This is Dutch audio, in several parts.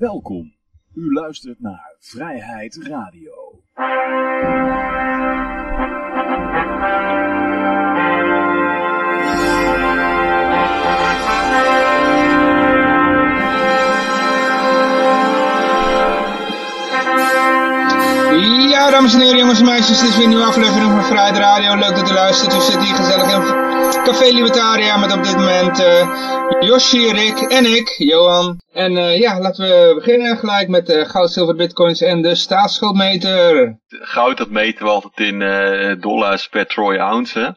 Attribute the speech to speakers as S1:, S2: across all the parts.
S1: Welkom. U luistert naar Vrijheid Radio.
S2: Ja, dames en heren, jongens en meisjes, dit is weer een nieuwe aflevering van Vrijheid Radio. Leuk dat u luistert. We zitten hier gezellig in Café Libertaria met op dit moment uh, Yoshi, Rick en ik, Johan. En uh, ja, laten we beginnen gelijk met uh, goud, zilver, bitcoins en de staatsschuldmeter.
S3: Goud, dat meten we altijd in dollars per troy ounce.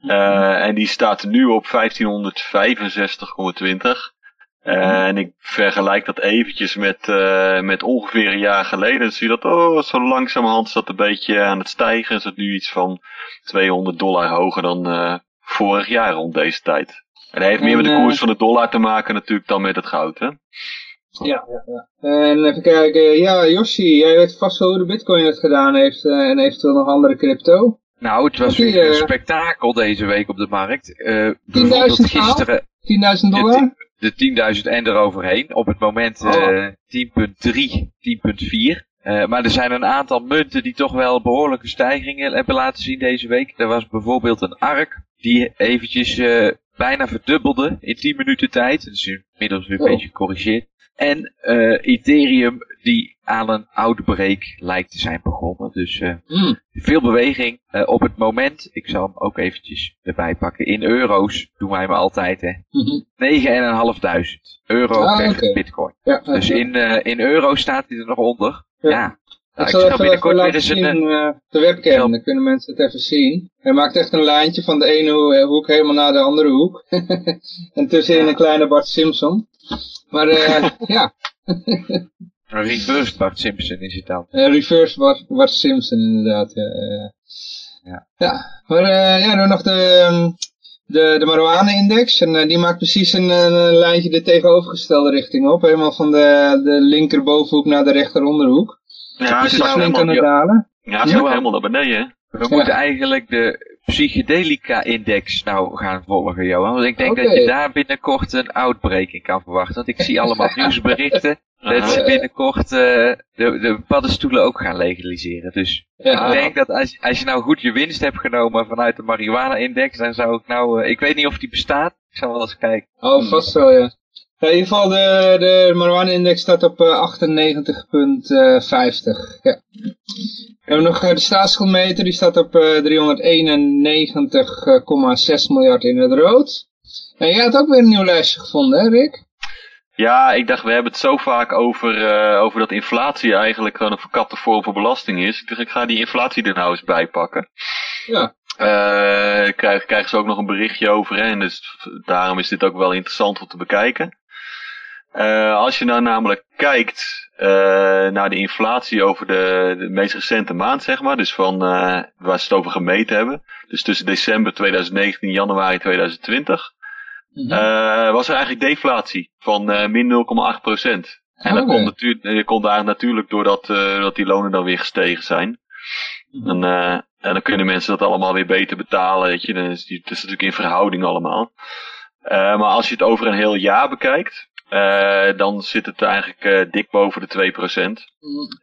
S3: en die staat nu op 1565,20. Uh, en ik vergelijk dat eventjes met, met ongeveer een jaar geleden. Dan zie je dat, oh, zo langzamerhand is dat een beetje aan het stijgen. Is het nu iets van 200 dollar hoger dan vorig jaar rond deze tijd. En dat heeft meer met de koers van de dollar te maken natuurlijk dan met het goud, hè?
S2: Ja, ja, ja. En even kijken, ja, Yoshi, jij weet vast wel hoe de bitcoin het gedaan heeft en eventueel nog andere crypto.
S4: Nou, het was weer een spektakel deze week op de markt.
S2: 10.000 gisteren. 10.000 dollar?
S4: de 10.000 en eroverheen. Op het moment uh, 10.3, 10.4. Uh, maar er zijn een aantal munten die toch wel behoorlijke stijgingen hebben laten zien deze week. Er was bijvoorbeeld een ARK die eventjes uh, bijna verdubbelde in 10 minuten tijd. Dat is inmiddels weer een beetje gecorrigeerd. En uh, Ethereum die aan een outbreak lijkt te zijn begonnen. Dus uh, mm. veel beweging uh, op het moment. Ik zal hem ook eventjes erbij pakken. In euro's doen wij me altijd hè. Mm -hmm. 9.500 euro ah, per okay. bitcoin. Ja, dus in, in euro staat hij er nog onder. Ja. ja.
S2: Ik zal even, even laten zien een, uh, de webcam, dan kunnen mensen het even zien. Hij maakt echt een lijntje van de ene hoek helemaal naar de andere hoek. en tussenin een kleine Bart Simpson. Maar ja.
S4: reverse Bart Simpson is het dan.
S2: Reverse Bart, Bart Simpson inderdaad. Ja, ja. ja. maar ja, dan nog de, de, de marijuana-index. En die maakt precies een, een, lijntje de tegenovergestelde richting op. Helemaal van de, de linkerbovenhoek naar de rechteronderhoek.
S3: Ja,
S2: dus is het dalen.
S3: Ja, helemaal naar beneden.
S4: We moeten eigenlijk de psychedelica-index nou gaan volgen, Johan. Want ik denk okay. dat je daar binnenkort een outbreaking kan verwachten. Want ik zie allemaal nieuwsberichten dat ze binnenkort uh, de, de paddenstoelen ook gaan legaliseren. Dus ja. ik denk dat als, als je nou goed je winst hebt genomen vanuit de marihuana-index, dan zou ik nou... Uh, ik weet niet of die bestaat. Ik zal wel eens kijken.
S2: Oh, vast wel, ja. Ja, in ieder geval, de, de marijuana-index staat op uh, 98,50. Ja. We hebben nog de staatsschuldmeter, die staat op uh, 391,6 miljard in het rood. En jij had ook weer een nieuw lijstje gevonden, hè Rick?
S3: Ja, ik dacht, we hebben het zo vaak over, uh, over dat inflatie eigenlijk gewoon een verkapte vorm van belasting is. Ik dacht, ik ga die inflatie er nou eens bij pakken.
S2: Ja.
S3: Uh, krijgen, krijgen ze ook nog een berichtje over, hè? en dus daarom is dit ook wel interessant om te bekijken. Uh, als je nou namelijk kijkt uh, naar de inflatie over de, de meest recente maand, zeg maar, dus van uh, waar ze het over gemeten hebben, dus tussen december 2019 en januari 2020, mm -hmm. was er eigenlijk deflatie van min 0,8 procent. En dat komt, natuurlijk, komt daar natuurlijk doordat dat die lonen dan weer gestegen zijn. Mm -hmm. en, en, dan kunnen mensen dat allemaal weer beter betalen, weet je. Dan is die, het is natuurlijk in verhouding allemaal. maar als je het over een heel jaar bekijkt, uh, dan zit het eigenlijk uh, dik boven de 2%.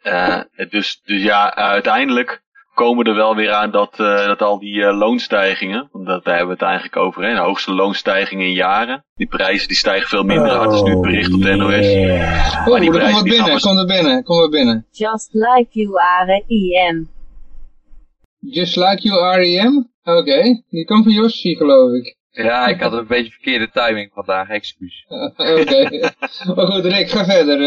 S3: Uh, dus, dus ja, uiteindelijk komen we er wel weer aan dat, dat al die loonstijgingen, want dat, daar hebben we het eigenlijk over, hè, de hoogste loonstijgingen in jaren. Die prijzen die stijgen veel minder hard, dat is nu het bericht op de NOS.
S2: Yeah. Oh, die kom er binnen, kom er binnen, kom er binnen.
S5: Just like you are EM.
S2: Just like you are EM? Oké, okay. die komt van Yoshi geloof ik.
S4: Ja, ik had een beetje verkeerde timing vandaag, excuus.
S2: Oké, maar goed Rick, ga verder.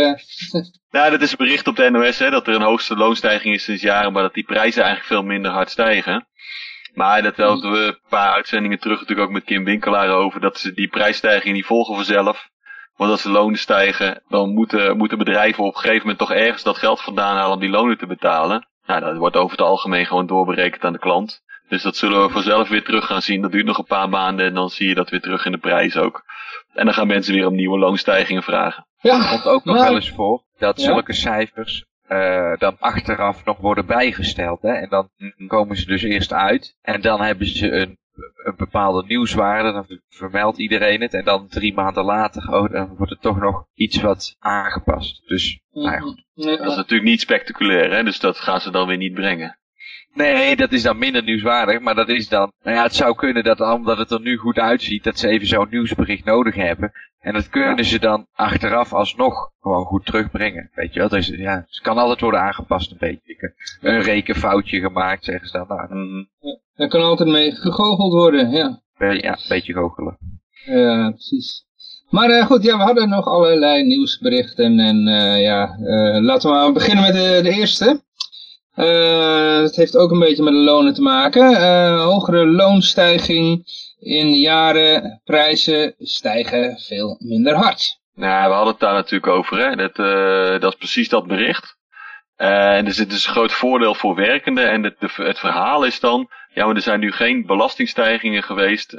S3: nou, dat is een bericht op de NOS, hè, dat er een hoogste loonstijging is sinds jaren, maar dat die prijzen eigenlijk veel minder hard stijgen. Maar dat hadden we een paar uitzendingen terug natuurlijk ook met Kim Winkelaar over, dat ze die prijsstijgingen die volgen vanzelf. Want als de lonen stijgen, dan moeten, moeten bedrijven op een gegeven moment toch ergens dat geld vandaan halen om die lonen te betalen. Nou, dat wordt over het algemeen gewoon doorberekend aan de klant. Dus dat zullen we vanzelf weer terug gaan zien. Dat duurt nog een paar maanden en dan zie je dat weer terug in de prijs ook. En dan gaan mensen weer om nieuwe loonstijgingen vragen.
S4: Ja. Het komt ook nog wel eens voor dat zulke cijfers uh, dan achteraf nog worden bijgesteld. Hè? En dan komen ze dus eerst uit. En dan hebben ze een een bepaalde nieuwswaarde, dan vermeldt iedereen het. En dan drie maanden later, oh, dan wordt het toch nog iets wat aangepast. Dus, nou ja, goed.
S3: Dat is natuurlijk niet spectaculair, hè? dus dat gaan ze dan weer niet brengen.
S4: Nee, dat is dan minder nieuwswaardig, maar dat is dan... Nou ja, het zou kunnen dat omdat het er nu goed uitziet, dat ze even zo'n nieuwsbericht nodig hebben. En dat kunnen ze dan achteraf alsnog gewoon goed terugbrengen. Weet je wel, dus, ja, het kan altijd worden aangepast een beetje. Een rekenfoutje gemaakt, zeggen ze dan. Nou,
S3: Mhm.
S2: Daar kan altijd mee gegoocheld worden, ja.
S4: ja, een beetje goochelen.
S2: Ja, precies. Maar eh, goed, ja, we hadden nog allerlei nieuwsberichten en eh, ja, eh, laten we maar beginnen met de, de eerste. Eh, het heeft ook een beetje met de lonen te maken. Eh, hogere loonstijging in jaren, prijzen stijgen veel minder hard.
S3: Nou, we hadden het daar natuurlijk over, hè. Dat, eh, dat is precies dat bericht. En er zit dus een groot voordeel voor werkenden. En het, het verhaal is dan, ja, maar er zijn nu geen belastingstijgingen geweest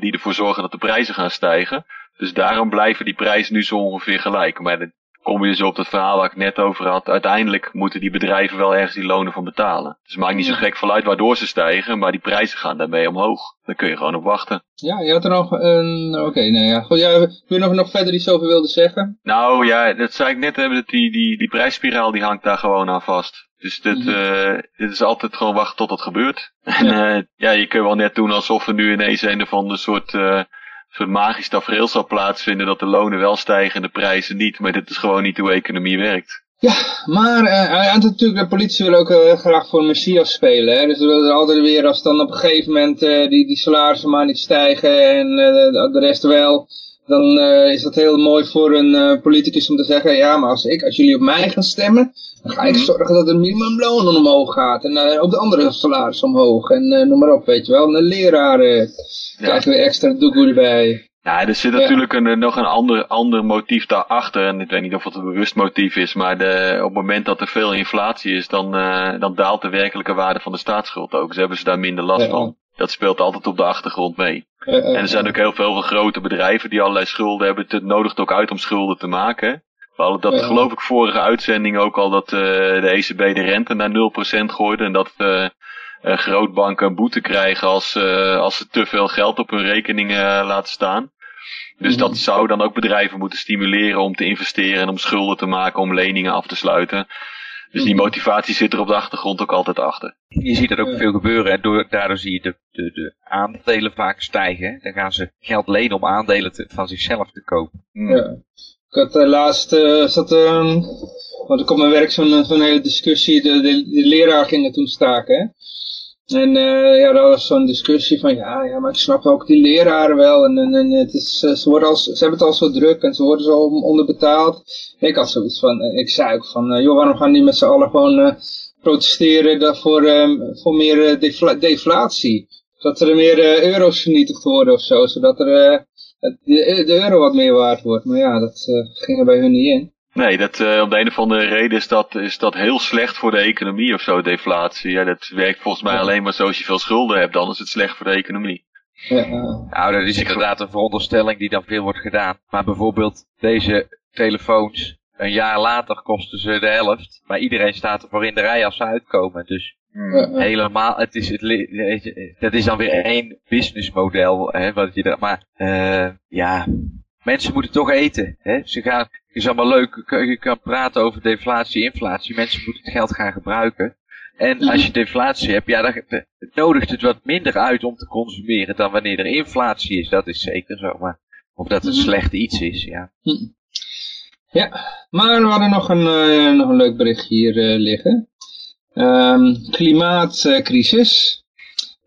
S3: die ervoor zorgen dat de prijzen gaan stijgen. Dus daarom blijven die prijzen nu zo ongeveer gelijk. Maar kom je dus op het verhaal waar ik net over had. Uiteindelijk moeten die bedrijven wel ergens die lonen van betalen. Dus het maakt niet zo gek vanuit waardoor ze stijgen, maar die prijzen gaan daarmee omhoog. Daar kun je gewoon op wachten.
S2: Ja, je had er nog een... Oké, nou ja. Goed, ja, wil je nog, nog verder iets over wilde zeggen?
S3: Nou ja, dat zei ik net, hè, dat die, die, die prijsspiraal die hangt daar gewoon aan vast. Dus dit,
S2: Mhm.
S3: eh, dit is altijd gewoon wachten tot het gebeurt. En eh, ja, je kunt wel net doen alsof er nu ineens een of ander soort, eh, soort magisch tafereel zal plaatsvinden dat de lonen wel stijgen en de prijzen niet. Maar dit is gewoon niet hoe economie werkt.
S2: Ja, maar eh, en natuurlijk, de politie wil ook eh, graag voor Messias spelen. Hè? Dus we willen altijd weer, als dan op een gegeven moment eh, die, die salarissen maar niet stijgen en de rest wel. Dan eh, is dat heel mooi voor een eh, politicus om te zeggen, ja, maar als, ik, als jullie op mij gaan stemmen, dan ga ik
S3: Mhm.
S2: zorgen dat het minimumloon omhoog gaat. En eh, ook de andere salaris omhoog. En noem maar op, weet je wel. En de leraren krijgen weer extra doekoe erbij.
S3: Ja, er zit
S2: Ja.
S3: natuurlijk een, nog een ander, ander motief daarachter. En ik weet niet of het een bewust motief is, maar de, op het moment dat er veel inflatie is, dan, dan daalt de werkelijke waarde van de staatsschuld ook. Dus hebben ze daar minder last
S2: Ja.
S3: van. Dat speelt altijd op de achtergrond mee.
S2: Eh, eh,
S3: En er zijn ook heel veel grote bedrijven die allerlei schulden hebben. Het nodigt ook uit om schulden te maken. We hadden dat geloof ik vorige uitzending ook al dat eh, de ECB de rente naar 0% gooide. En dat eh, eh, grootbanken een boete krijgen als, eh, als ze te veel geld op hun rekening eh, laten staan. Dus dat zou dan ook bedrijven moeten stimuleren om te investeren en om schulden te maken, om leningen af te sluiten. Dus die motivatie zit er op de achtergrond ook altijd achter.
S4: Je ziet dat ook veel gebeuren en door, daardoor zie je de, de, de aandelen vaak stijgen. Dan gaan ze geld lenen om aandelen te- van zichzelf te kopen.
S3: Hmm.
S2: Ja. Ik had uh, laatst, uh, zat, uh, want ik op mijn werk zo'n zo'n hele discussie, de, de, de leraar ging er toen staken. Hè? En uh, ja, dat was zo'n discussie van, ja, ja, maar ik snap ook die leraren wel. En, en, en het is, uh, ze, worden al, ze hebben het al zo druk en ze worden zo onderbetaald. Ik had zoiets van, uh, ik zei ook van, joh, waarom gaan die met z'n allen gewoon uh, protesteren daarvoor, um, voor meer uh, defla deflatie? Zodat er meer euro's vernietigd worden of zo, zodat er... De, de euro wat meer waard wordt. Maar ja, dat ging er bij hun niet in.
S3: Nee, dat, uh, om de een of andere reden is dat, is dat heel slecht voor de economie of zo, deflatie. Ja, dat werkt volgens mij alleen maar zo als je veel schulden hebt, dan is het slecht voor de economie.
S2: Ja,
S4: Nou, dat is inderdaad een veronderstelling die dan veel wordt gedaan. Maar bijvoorbeeld deze telefoons, een jaar later kosten ze de helft. Maar iedereen staat ervoor in de rij als ze uitkomen. Dus
S2: ja,
S4: helemaal, het is, het, li- weet je, dat is dan weer één businessmodel. Hè, wat je er, maar eh, ja, mensen moeten toch eten. Hè? Ze gaan, het is allemaal leuk, je kan- praten over deflatie, inflatie. Mensen moeten het geld gaan gebruiken. En als je deflatie hebt, ja, dan het nodigt het wat minder uit om te consumeren dan wanneer er inflatie is. Dat is zeker zo. Maar of dat een
S2: Mhm.
S4: slecht iets is, ja.
S2: ja. maar we hadden nog een, uh, nog een leuk bericht hier uh, liggen. Um, klimaatcrisis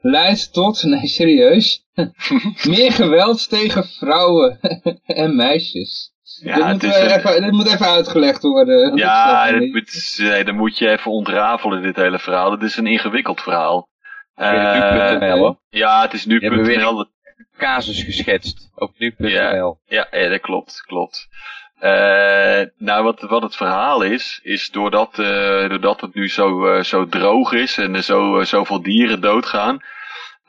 S2: leidt tot, nee serieus, meer geweld tegen vrouwen en meisjes.
S3: Ja,
S2: dit,
S3: het
S2: moet
S3: is
S2: even, dit moet even uitgelegd worden.
S3: Ja, dat moet, nee, dan moet je even ontrafelen, dit hele verhaal. Dat is een ingewikkeld verhaal. Eh,
S4: nu.nl hoor.
S3: ja, het is
S4: Die hebben weer-
S3: nu.nl.
S4: Casus geschetst op nu.nl.
S3: Ja. Ja, ja, dat klopt, klopt. Eh, nou, wat, wat het verhaal is, is doordat, eh, doordat het nu zo, eh, zo droog is en er zo, zoveel dieren doodgaan,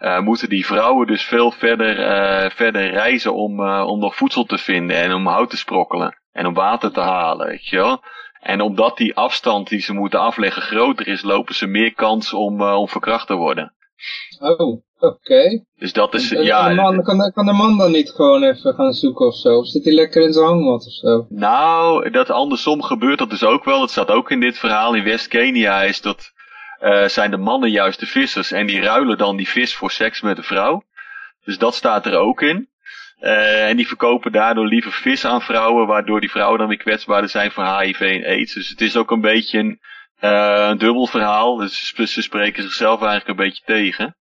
S3: eh, moeten die vrouwen dus veel verder, eh, verder reizen om, eh, om nog voedsel te vinden en om hout te sprokkelen en om water te halen, weet je wel. En omdat die afstand die ze moeten afleggen groter is, lopen ze meer kans om, om verkracht te worden.
S2: Oh, oké.
S3: Dus dat is,
S2: en
S3: ja,
S2: de man, kan, de, kan de man dan niet gewoon even gaan zoeken of zo? Of zit hij lekker in zijn hangmat of zo?
S3: Nou, dat andersom gebeurt dat dus ook wel. Dat staat ook in dit verhaal. In West-Kenia is dat, eh, zijn de mannen juist de vissers. En die ruilen dan die vis voor seks met de vrouw. Dus dat staat er ook in. Eh, en die verkopen daardoor liever vis aan vrouwen. Waardoor die vrouwen dan weer kwetsbaarder zijn voor HIV en AIDS. Dus het is ook een beetje een, eh, een dubbel verhaal. Dus ze, spreken zichzelf eigenlijk een beetje tegen.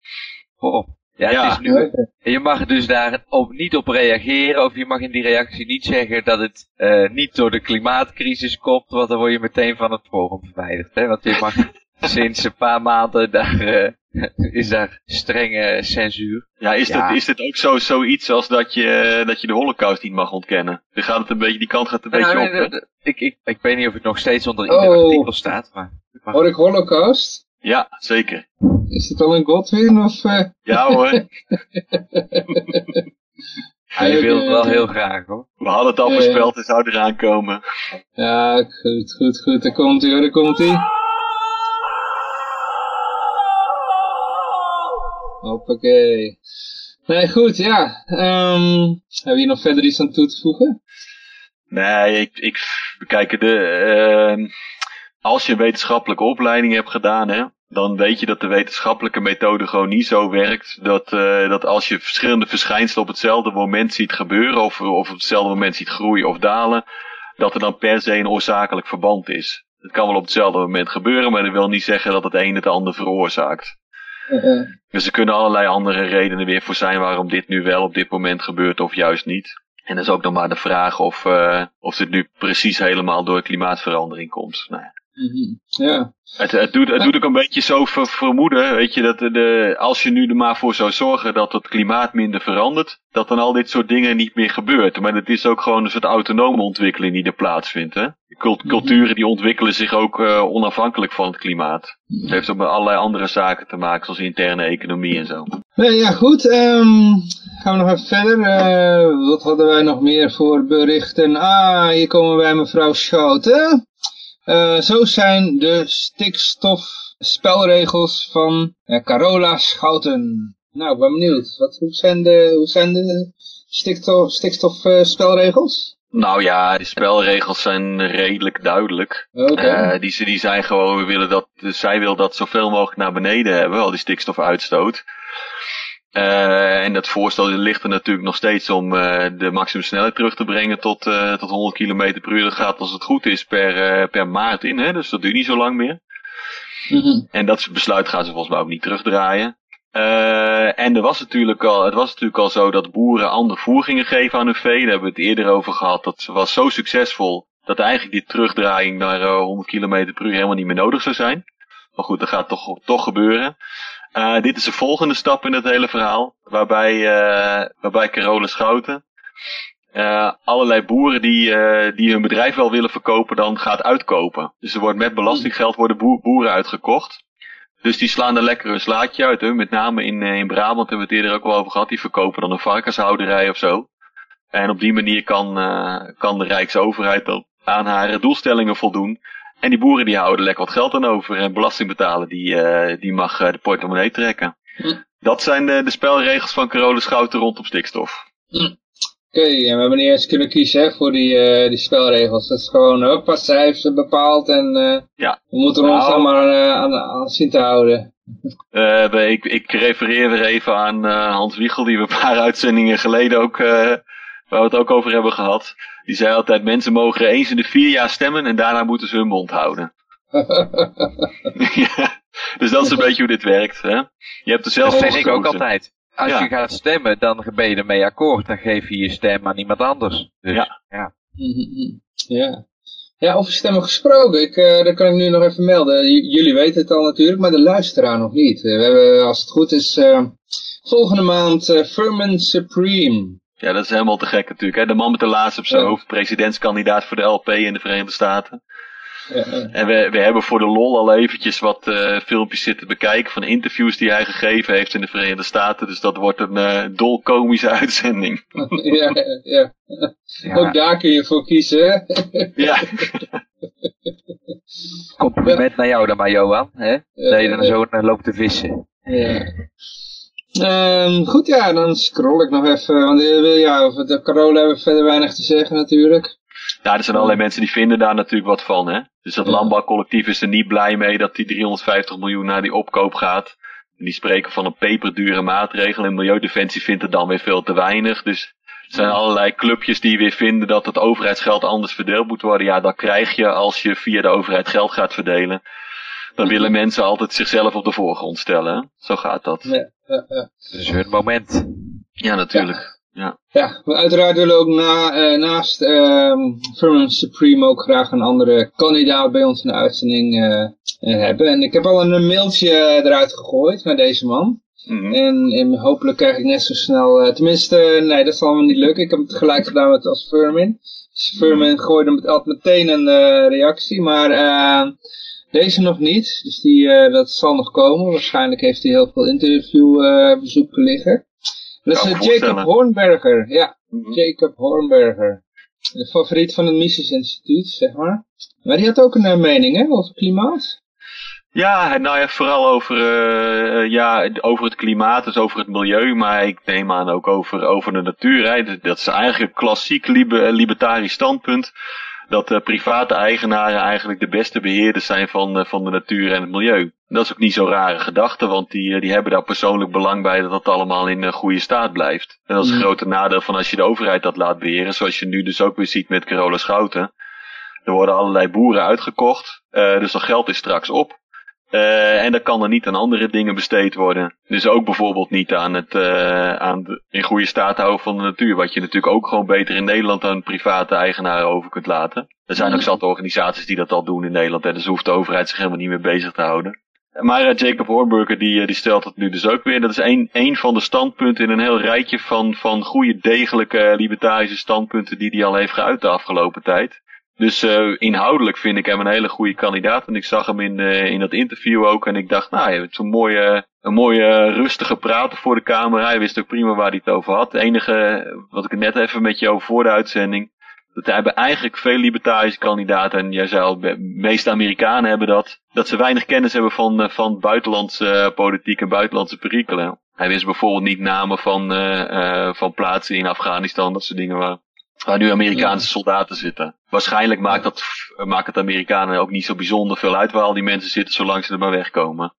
S4: Oh. Ja,
S3: Ja.
S4: het is nu, je mag dus daar op, niet op reageren, of je mag in die reactie niet zeggen dat het eh, niet door de klimaatcrisis komt, want dan word je meteen van het forum verwijderd. Hè? Want je mag sinds een paar maanden daar, eh, is daar strenge censuur.
S3: Ja, is,
S4: Ja.
S3: Dat, is dit ook zo, zoiets als dat je, dat je de holocaust niet mag ontkennen? Dan gaat het een beetje, die kant gaat een beetje
S4: Nou,
S3: op. hè?
S4: nee, ik, ik, ik weet niet of het nog steeds onder ieder
S2: Oh.
S4: artikel staat, maar...
S2: Hoor ik holocaust?
S3: Ja, zeker.
S2: Is het al in Godwin of... eh?
S3: Ja hoor,
S4: je wil het wel heel graag hoor.
S3: we hadden het al voorspeld, het zou eraan komen.
S2: Ja, goed, goed, goed. Daar komt hij hoor, daar komt hij. Hoppakee. Nee, goed, ja. Ehm hebben we hier nog verder iets aan toe te voegen?
S3: Nee, ik, ik de, ehm, als je een wetenschappelijke opleiding hebt gedaan, hè, dan weet je dat de wetenschappelijke methode gewoon niet zo werkt. Dat, eh, dat als je verschillende verschijnselen op hetzelfde moment ziet gebeuren, of, of op hetzelfde moment ziet groeien of dalen, dat er dan per se een oorzakelijk verband is. Het kan wel op hetzelfde moment gebeuren, maar dat wil niet zeggen dat het een het ander veroorzaakt. Dus er kunnen allerlei andere redenen weer voor zijn waarom dit nu wel op dit moment gebeurt of juist niet. En dat is ook nog maar de vraag of, eh, of dit nu precies helemaal door klimaatverandering komt. Nou, ja.
S2: Mhm. Ja.
S3: het, het, doet, het doet ook een beetje zo ver- vermoeden, weet je, dat de- als je nu er maar voor zou zorgen dat het klimaat minder verandert, dat dan al dit soort dingen niet meer gebeurt. Maar het is ook gewoon een soort autonome ontwikkeling die er plaatsvindt. Hè? Cult- culturen die ontwikkelen zich ook eh, onafhankelijk van het klimaat. Het heeft ook met allerlei andere zaken te maken, zoals interne economie en zo.
S2: Ja, goed. ehm, gaan we nog even verder. Eh, wat hadden wij nog meer voor berichten? Ah, hier komen wij mevrouw Schouten. Eh, zo zijn de stikstofspelregels van eh, Carola Schouten. Nou, ik ben benieuwd. Wat, hoe zijn de, hoe zijn de stikstof, stikstofspelregels?
S3: Nou ja, de spelregels zijn redelijk duidelijk.
S2: Oké.
S3: Eh, die, die zijn gewoon, we willen dat, zij wil dat zoveel mogelijk naar beneden hebben, al die stikstofuitstoot. Eh, en dat voorstel ligt er natuurlijk nog steeds om eh, de maximumsnelheid terug te brengen tot, eh, tot 100 km per uur. Dat gaat als het goed is per, per maart in, hè? dus dat duurt niet zo lang meer.
S2: Mhm.
S3: En dat besluit gaan ze volgens mij ook niet terugdraaien. En er was natuurlijk al, het was natuurlijk al zo dat boeren ander voer gingen geven aan hun vee. Daar hebben we het eerder over gehad. Dat was zo succesvol dat eigenlijk die terugdraaiing naar eh, 100 km per uur helemaal niet meer nodig zou zijn. Maar goed, dat gaat toch, toch gebeuren. Eh, dit is de volgende stap in het hele verhaal. Waarbij, eh, waarbij Carole Schouten eh, allerlei boeren die, die hun bedrijf wel willen verkopen, dan gaat uitkopen. Dus er wordt met belastinggeld worden boer- boeren uitgekocht. Dus die slaan er lekker een slaatje uit. Hè? Met name in, in Brabant hebben we het eerder ook wel over gehad. Die verkopen dan een varkenshouderij of zo. En op die manier kan, kan de Rijksoverheid dan aan haar doelstellingen voldoen. En die boeren die houden lekker wat geld aan over. En belasting betalen, die, eh, die mag eh, de portemonnee trekken.
S2: Hm.
S3: Dat zijn de, de spelregels van Carole Schouten rondom stikstof.
S2: Oké, en we hebben niet eens kunnen kiezen hè, voor die, eh, die spelregels. Dat is gewoon, hoppa, zij heeft ze bepaald en
S3: Ja.
S2: we moeten ons
S3: Nou.
S2: dan maar eh, aan, aan zien te houden.
S3: Ik, ik refereer weer even aan Hans Wiegel, die we een paar uitzendingen geleden ook, waar we het ook over hebben gehad. Die zei altijd, mensen mogen eens in de vier jaar stemmen en daarna moeten ze hun mond houden. ja, dus dat is een beetje hoe dit werkt. Hè? Je hebt er zelf
S4: Dat vind ik ook altijd. Als
S3: Ja.
S4: je gaat stemmen, dan ben je ermee akkoord. Dan geef je je stem aan iemand anders. Dus,
S3: Ja.
S4: ja.
S2: ja. Ja, over stemmen gesproken, ik, eh, dat kan ik nu nog even melden. J- jullie weten het al natuurlijk, maar de luisteraar nog niet. Eh, we hebben, als het goed is, eh, volgende maand eh Furman Supreme.
S3: Ja, dat is helemaal te gek natuurlijk. Hè? De man met de laars op zijn
S2: Ja.
S3: hoofd, presidentskandidaat voor de LP in de Verenigde Staten.
S2: Ja, eh,
S3: En we, we hebben voor de lol al eventjes wat eh, filmpjes zitten bekijken van interviews die hij gegeven heeft in de Verenigde Staten. Dus dat wordt een eh dolkomische uitzending.
S2: ja, ja.
S4: Ja.
S2: Ook daar kun je voor kiezen. hè?
S3: Ja,
S4: Compliment naar jou dan maar, Johan. Hè? Dat je dan zo naar loopt te vissen.
S2: Ja. Ehm, goed, ja, dan scroll ik nog even. Want eh, ja, over de corona hebben we verder weinig te zeggen natuurlijk.
S3: Ja, er zijn allerlei mensen die vinden daar natuurlijk wat van. Hè? Dus dat
S2: Ja.
S3: landbouwcollectief is er niet blij mee dat die 350 miljoen naar die opkoop gaat. En die spreken van een peperdure maatregel. En Milieudefensie vindt het dan weer veel te weinig. Dus er zijn allerlei clubjes die weer vinden dat het overheidsgeld anders verdeeld moet worden. Ja, dat krijg je als je via de overheid geld gaat verdelen. Dan willen mensen altijd zichzelf op de voorgrond stellen. hè? Zo gaat dat.
S2: Ja, ja, ja.
S4: Is hun moment.
S3: Ja, natuurlijk.
S2: Ja, we uiteraard willen we ook na, eh, naast ehm Firman Supreme ook graag een andere kandidaat bij ons in de uitzending eh, eh, hebben. En ik heb al een mailtje eruit gegooid naar deze man.
S3: Mhm.
S2: En, en hopelijk krijg ik net zo snel, tenminste, nee, dat zal me niet lukken. Ik heb het gelijk gedaan met als Furman. Dus Furman gooide met, had meteen een reactie, maar deze nog niet. Dus die, eh, dat zal nog komen. Waarschijnlijk heeft hij heel veel interviewbezoeken liggen. Dat is eh, Jacob. Hornberger, ja.
S3: Mhm.
S2: Jacob Hornberger. De favoriet van het Mises Instituut, zeg maar. Maar die had ook een mening, hè, over klimaat.
S3: Ja, nou ja, vooral over, ja, over het klimaat, dus over het milieu, maar ik neem aan ook over, over de natuur. Hè. Dat- is eigenlijk een klassiek libe- libertarisch standpunt. Dat eh, private eigenaren eigenlijk de beste beheerders zijn van, eh, van de natuur en het milieu. Dat is ook niet zo'n rare gedachte, want die, eh, die hebben daar persoonlijk belang bij dat dat allemaal in een goede staat blijft. En dat is een
S2: Mhm.
S3: grote nadeel van als je de overheid dat laat beheren, zoals je nu dus ook weer ziet met Carola Schouten. Er worden allerlei boeren uitgekocht, eh, dus dat geld is straks op. Eh, en dan kan er niet aan andere dingen besteed worden. Dus ook bijvoorbeeld niet aan het eh, aan de, in goede staat houden van de natuur. Wat je natuurlijk ook gewoon beter in Nederland aan private eigenaren over kunt laten. Er zijn ook zat organisaties die dat al doen in Nederland. En dus hoeft de overheid zich helemaal niet meer bezig te houden. Maar eh, Jacob Hornberger die, die stelt het nu dus ook weer. Dat is één één van de standpunten in een heel rijtje van, van goede, degelijke, libertarische standpunten die hij al heeft geuit de afgelopen tijd. Dus eh, inhoudelijk vind ik hem een hele goede kandidaat. En ik zag hem in, eh, in dat interview ook. En ik dacht, nou, je hebt zo'n mooie, een mooie rustige prater voor de camera. Hij wist ook prima waar hij het over had. Het enige, wat ik net even met over voor de uitzending. Dat hebben eigenlijk veel libertarische kandidaten. En jij zei al, de meeste Amerikanen hebben dat. Dat ze weinig kennis hebben van, eh, van buitenlandse eh, politiek en buitenlandse perikelen. Hij wist bijvoorbeeld niet namen van, eh, eh, van plaatsen in Afghanistan. Dat soort dingen waar, waar nu Amerikaanse soldaten zitten. Waarschijnlijk maakt, dat, maakt het Amerikanen ook niet zo bijzonder veel uit waar al die mensen zitten, zolang ze er maar wegkomen.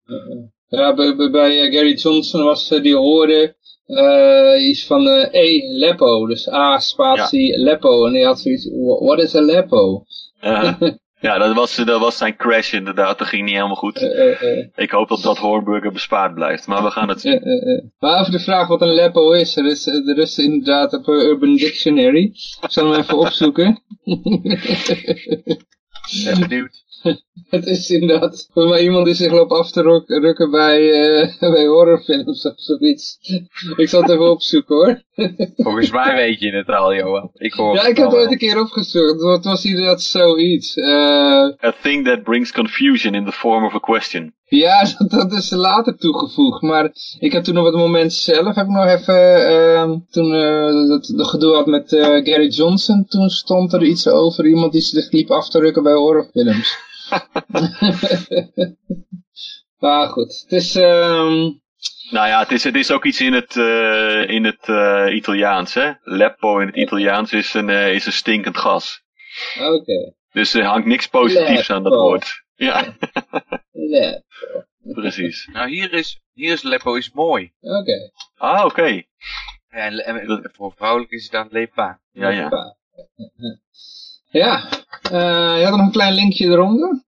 S2: Ja, bij, bij, eh, Gary Johnson was eh, die hoorde eh, iets van eh E, Leppo. Dus A, spatie, Leppo. En die had zoiets, "Wha- what is a Leppo?
S3: Ja, dat was, dat was zijn crash inderdaad. Dat ging niet helemaal goed.
S2: Eh, eh, eh,
S3: Ik hoop dat dat Hornburger bespaard blijft. Maar we gaan het zien.
S2: eh, eh, eh. Maar over de vraag wat een Leppo is, er is, er is inderdaad op Urban Dictionary. Ik zal hem even opzoeken.
S4: Ben benieuwd.
S2: Het is inderdaad voor mij iemand die zich loopt af te ruk- rukken bij, eh, bij horrorfilms of zoiets. Ik zal het even opzoeken hoor.
S4: Volgens mij weet je het al, Johan. Ik hoor
S2: Ja,
S4: het
S2: ik heb het ooit een keer opgezocht. Het was inderdaad zoiets. Eh
S3: A thing that brings confusion in the form of a question.
S2: Ja, dat, dat is later toegevoegd. Maar ik heb toen op het moment zelf, heb ik nog even, ehm, toen eh dat, dat gedoe had met eh, Gary Johnson, toen stond er iets over iemand die zich liep af te rukken bij horrorfilms. maar goed, het is, ehm
S3: Nou ja, het is, het is ook iets in het, eh, in het Italiaans, hè. Leppo in het Italiaans is een, is een stinkend gas.
S2: oké.
S3: Dus er hangt niks positiefs aan dat woord. Ja,
S2: Ja,
S3: precies.
S4: Nou, hier is, hier is Leppo is mooi.
S2: oké.
S3: Ah, oké.
S4: En, en voor vrouwelijk is het dan Lepa.
S3: Ja, ja.
S2: Ja, eh je had nog een klein linkje eronder.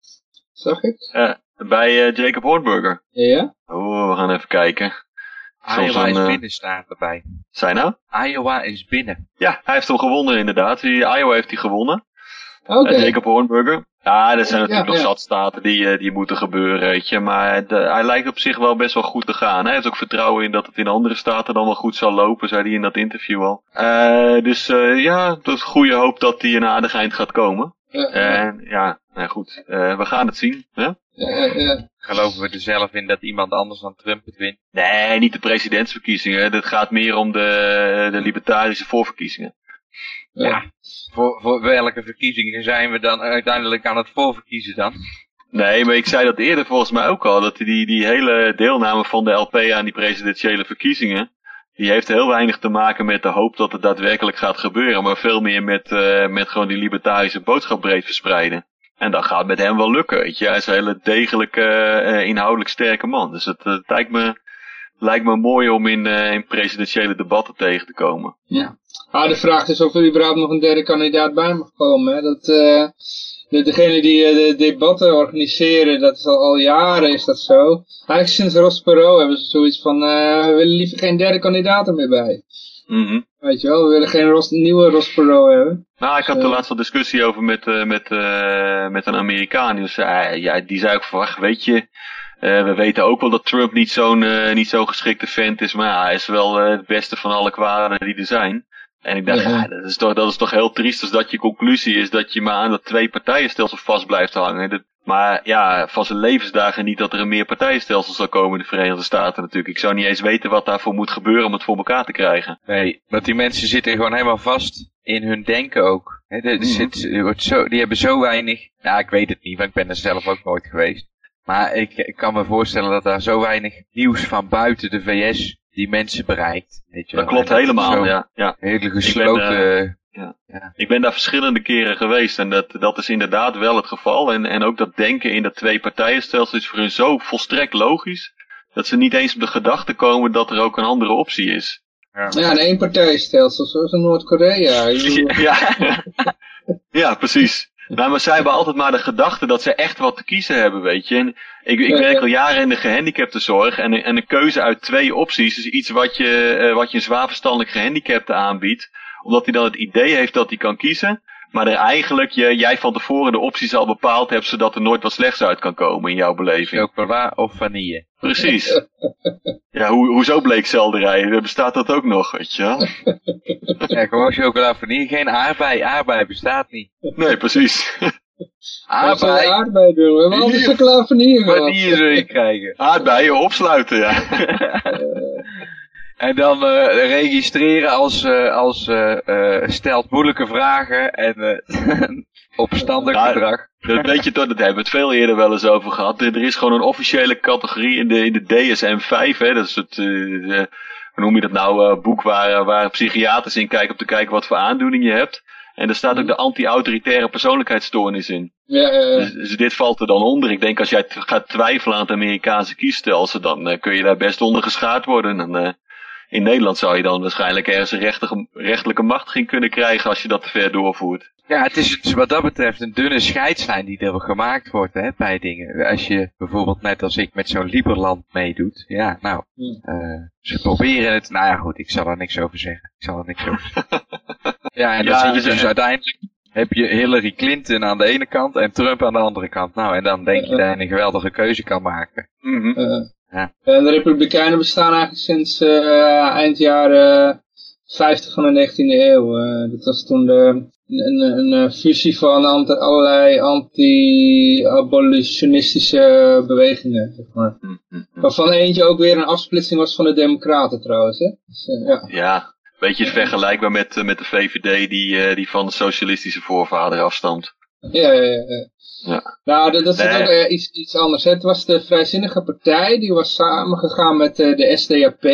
S2: Zag ik.
S3: Eh, bij eh, Jacob Hornburger.
S2: Ja.
S3: Oh, we gaan even kijken.
S4: Iowa
S3: een,
S4: is binnen staat erbij.
S3: Zijn nou?
S4: Iowa is binnen.
S3: Ja, hij heeft hem gewonnen inderdaad. Iowa heeft hij gewonnen. Jacob Hornburger. Ja, er zijn
S2: Ja,
S3: natuurlijk nog
S2: ja.
S3: zat staten die, eh, die moeten gebeuren, weet je. Maar de- hij lijkt op zich wel best wel goed te gaan. Hij heeft ook vertrouwen in dat het in andere staten dan wel goed zal lopen, zei hij in dat interview al. Eh, dus eh, ja, dat is goede hoop dat hij een aardig eind gaat komen.
S2: Ja, ja,
S3: En ja, nou goed, eh, we gaan het zien. Hè?
S2: ja, ja.
S4: Geloven we er zelf in dat iemand anders dan Trump het wint?
S3: Nee, niet de presidentsverkiezingen. Het gaat meer om de, de libertarische voorverkiezingen.
S2: Ja.
S4: Voor, voor welke verkiezingen zijn we dan uiteindelijk aan het voorverkiezen dan?
S3: Nee, maar ik zei dat eerder volgens mij ook al. Dat die, die hele deelname van de LP aan die presidentiële verkiezingen. Die heeft heel weinig te maken met de hoop dat het daadwerkelijk gaat gebeuren. Maar veel meer met, uh, met gewoon die libertarische boodschap breed verspreiden. En dat gaat met hem wel lukken, weet je. Hij is een hele degelijke, uh, inhoudelijk sterke man. Dus het, het lijkt, me, lijkt me mooi om in, in presidentiële debatten tegen te komen.
S2: Ja. Ah, de vraag is of er überhaupt nog een derde kandidaat bij mag komen. Hè? Dat, uh, de, degene die de debatten organiseren, dat is al, al jaren is dat zo. Eigenlijk sinds Ross Perot hebben ze zoiets van, we willen liever geen derde kandidaat er meer bij.
S3: Mm -hmm.
S2: Weet je wel, we willen geen Ros, nieuwe Ross Perot hebben.
S3: Nou, ik had de laatste discussie over met, uh, met, uh, met een Amerikaan. Die zei, ja, die zei ook van, weet je, uh, we weten ook wel dat Trump niet zo'n niet zo'n geschikte vent is, maar ja, hij is wel het beste van alle kwaden die er zijn. En ik dacht, ja. ja, dat, is toch, dat is toch heel triest als dat je conclusie is dat je maar aan dat twee partijenstelsel vast blijft hangen. Dat, maar ja, van zijn levensdagen niet dat er een meer partijenstelsel zal komen in de Verenigde Staten natuurlijk. Ik zou niet eens weten wat daarvoor moet gebeuren om het voor elkaar te krijgen.
S4: Nee, want die mensen zitten gewoon helemaal vast in hun denken ook. He, er zit, wordt zo, die hebben zo weinig, nou ik weet het niet, want ik ben er zelf ook nooit geweest. Maar ik, ik kan me voorstellen dat daar zo weinig nieuws van buiten de VS die mensen bereikt. Weet je
S3: dat klopt helemaal, ja, ja.
S4: Hele gesloten...
S3: Ja. ja. Ik ben daar verschillende keren geweest en dat, dat is inderdaad wel het geval. En, en ook dat denken in dat twee partijenstelsel is voor hun zo volstrekt logisch, dat ze niet eens op de gedachte komen dat er ook een andere optie is.
S2: Ja, ja een eenpartijstelsel, zoals in Noord-Korea.
S3: Ja, ja, precies. Nou, maar zij hebben altijd maar de gedachte dat ze echt wat te kiezen hebben, weet je. En ik, ik werk al jaren in de gehandicaptenzorg en, en een keuze uit twee opties is iets wat je, uh, wat je een zwaar verstandelijk gehandicapte aanbiedt omdat hij dan het idee heeft dat hij kan kiezen. Maar er eigenlijk je, jij van tevoren de opties al bepaald hebt, zodat er nooit wat slechts uit kan komen in jouw beleving.
S4: Chocola of vanille.
S3: Precies. ja, ho hoezo bleek selderij? Bestaat dat ook nog, weet je wel?
S4: ja, gewoon chocola vanille. Geen aardbei. Aardbei bestaat niet.
S3: Nee, precies.
S2: Aardbei. aardbei doen. We hebben altijd chocola vanille
S4: Vanille zul je krijgen.
S3: Aardbeien opsluiten, ja.
S4: En dan uh, registreren als, uh, als uh, stelt moeilijke vragen en opstandig ja, gedrag.
S3: Dat weet je toch, dat hebben we het veel eerder wel eens over gehad. Er is gewoon een officiële categorie in de, in de DSM-5. Hè? Dat is het, hoe noem je dat nou, boek waar, waar psychiaters in kijken om te kijken wat voor aandoening je hebt. En er staat ook de anti-autoritaire persoonlijkheidsstoornis in.
S2: Ja, uh,
S3: dus, dus, dit valt er dan onder. Ik denk als jij gaat twijfelen aan het Amerikaanse kiesstelsel, dan kun je daar best onder geschaard worden. En, in Nederland zou je dan waarschijnlijk ergens een rechtige, rechtelijke machtiging kunnen krijgen als je dat te ver doorvoert.
S4: Ja, het is wat dat betreft een dunne scheidslijn die er gemaakt wordt hè, bij dingen. Als je bijvoorbeeld net als ik met zo'n Liberland meedoet. Ja, nou, uh, ze proberen het. Nou ja, goed, ik zal er niks over zeggen. Ik zal er niks over zeggen. ja, en dan ja, zie je dus uiteindelijk heb je Hillary Clinton aan de ene kant en Trump aan de andere kant. Nou, en dan denk je dat je een geweldige keuze kan maken.
S3: Mm -hmm. uh,
S2: ja. En de Republikeinen bestaan eigenlijk sinds uh, eind jaren 50 van de 19e eeuw. Uh, dat was toen de, een, een, een fusie van anti, allerlei anti-abolitionistische bewegingen. Zeg maar.
S3: Mm -hmm.
S2: Waarvan eentje ook weer een afsplitsing was van de Democraten trouwens. Hè? Dus, ja.
S3: ja, beetje vergelijkbaar met, met de VVD die, die van de socialistische voorvader afstamt.
S2: Ja, ja, ja.
S3: Ja.
S2: Nou, dat, dat is ook uh, iets, iets anders. Het was de Vrijzinnige Partij, die was samengegaan met uh, de SDAP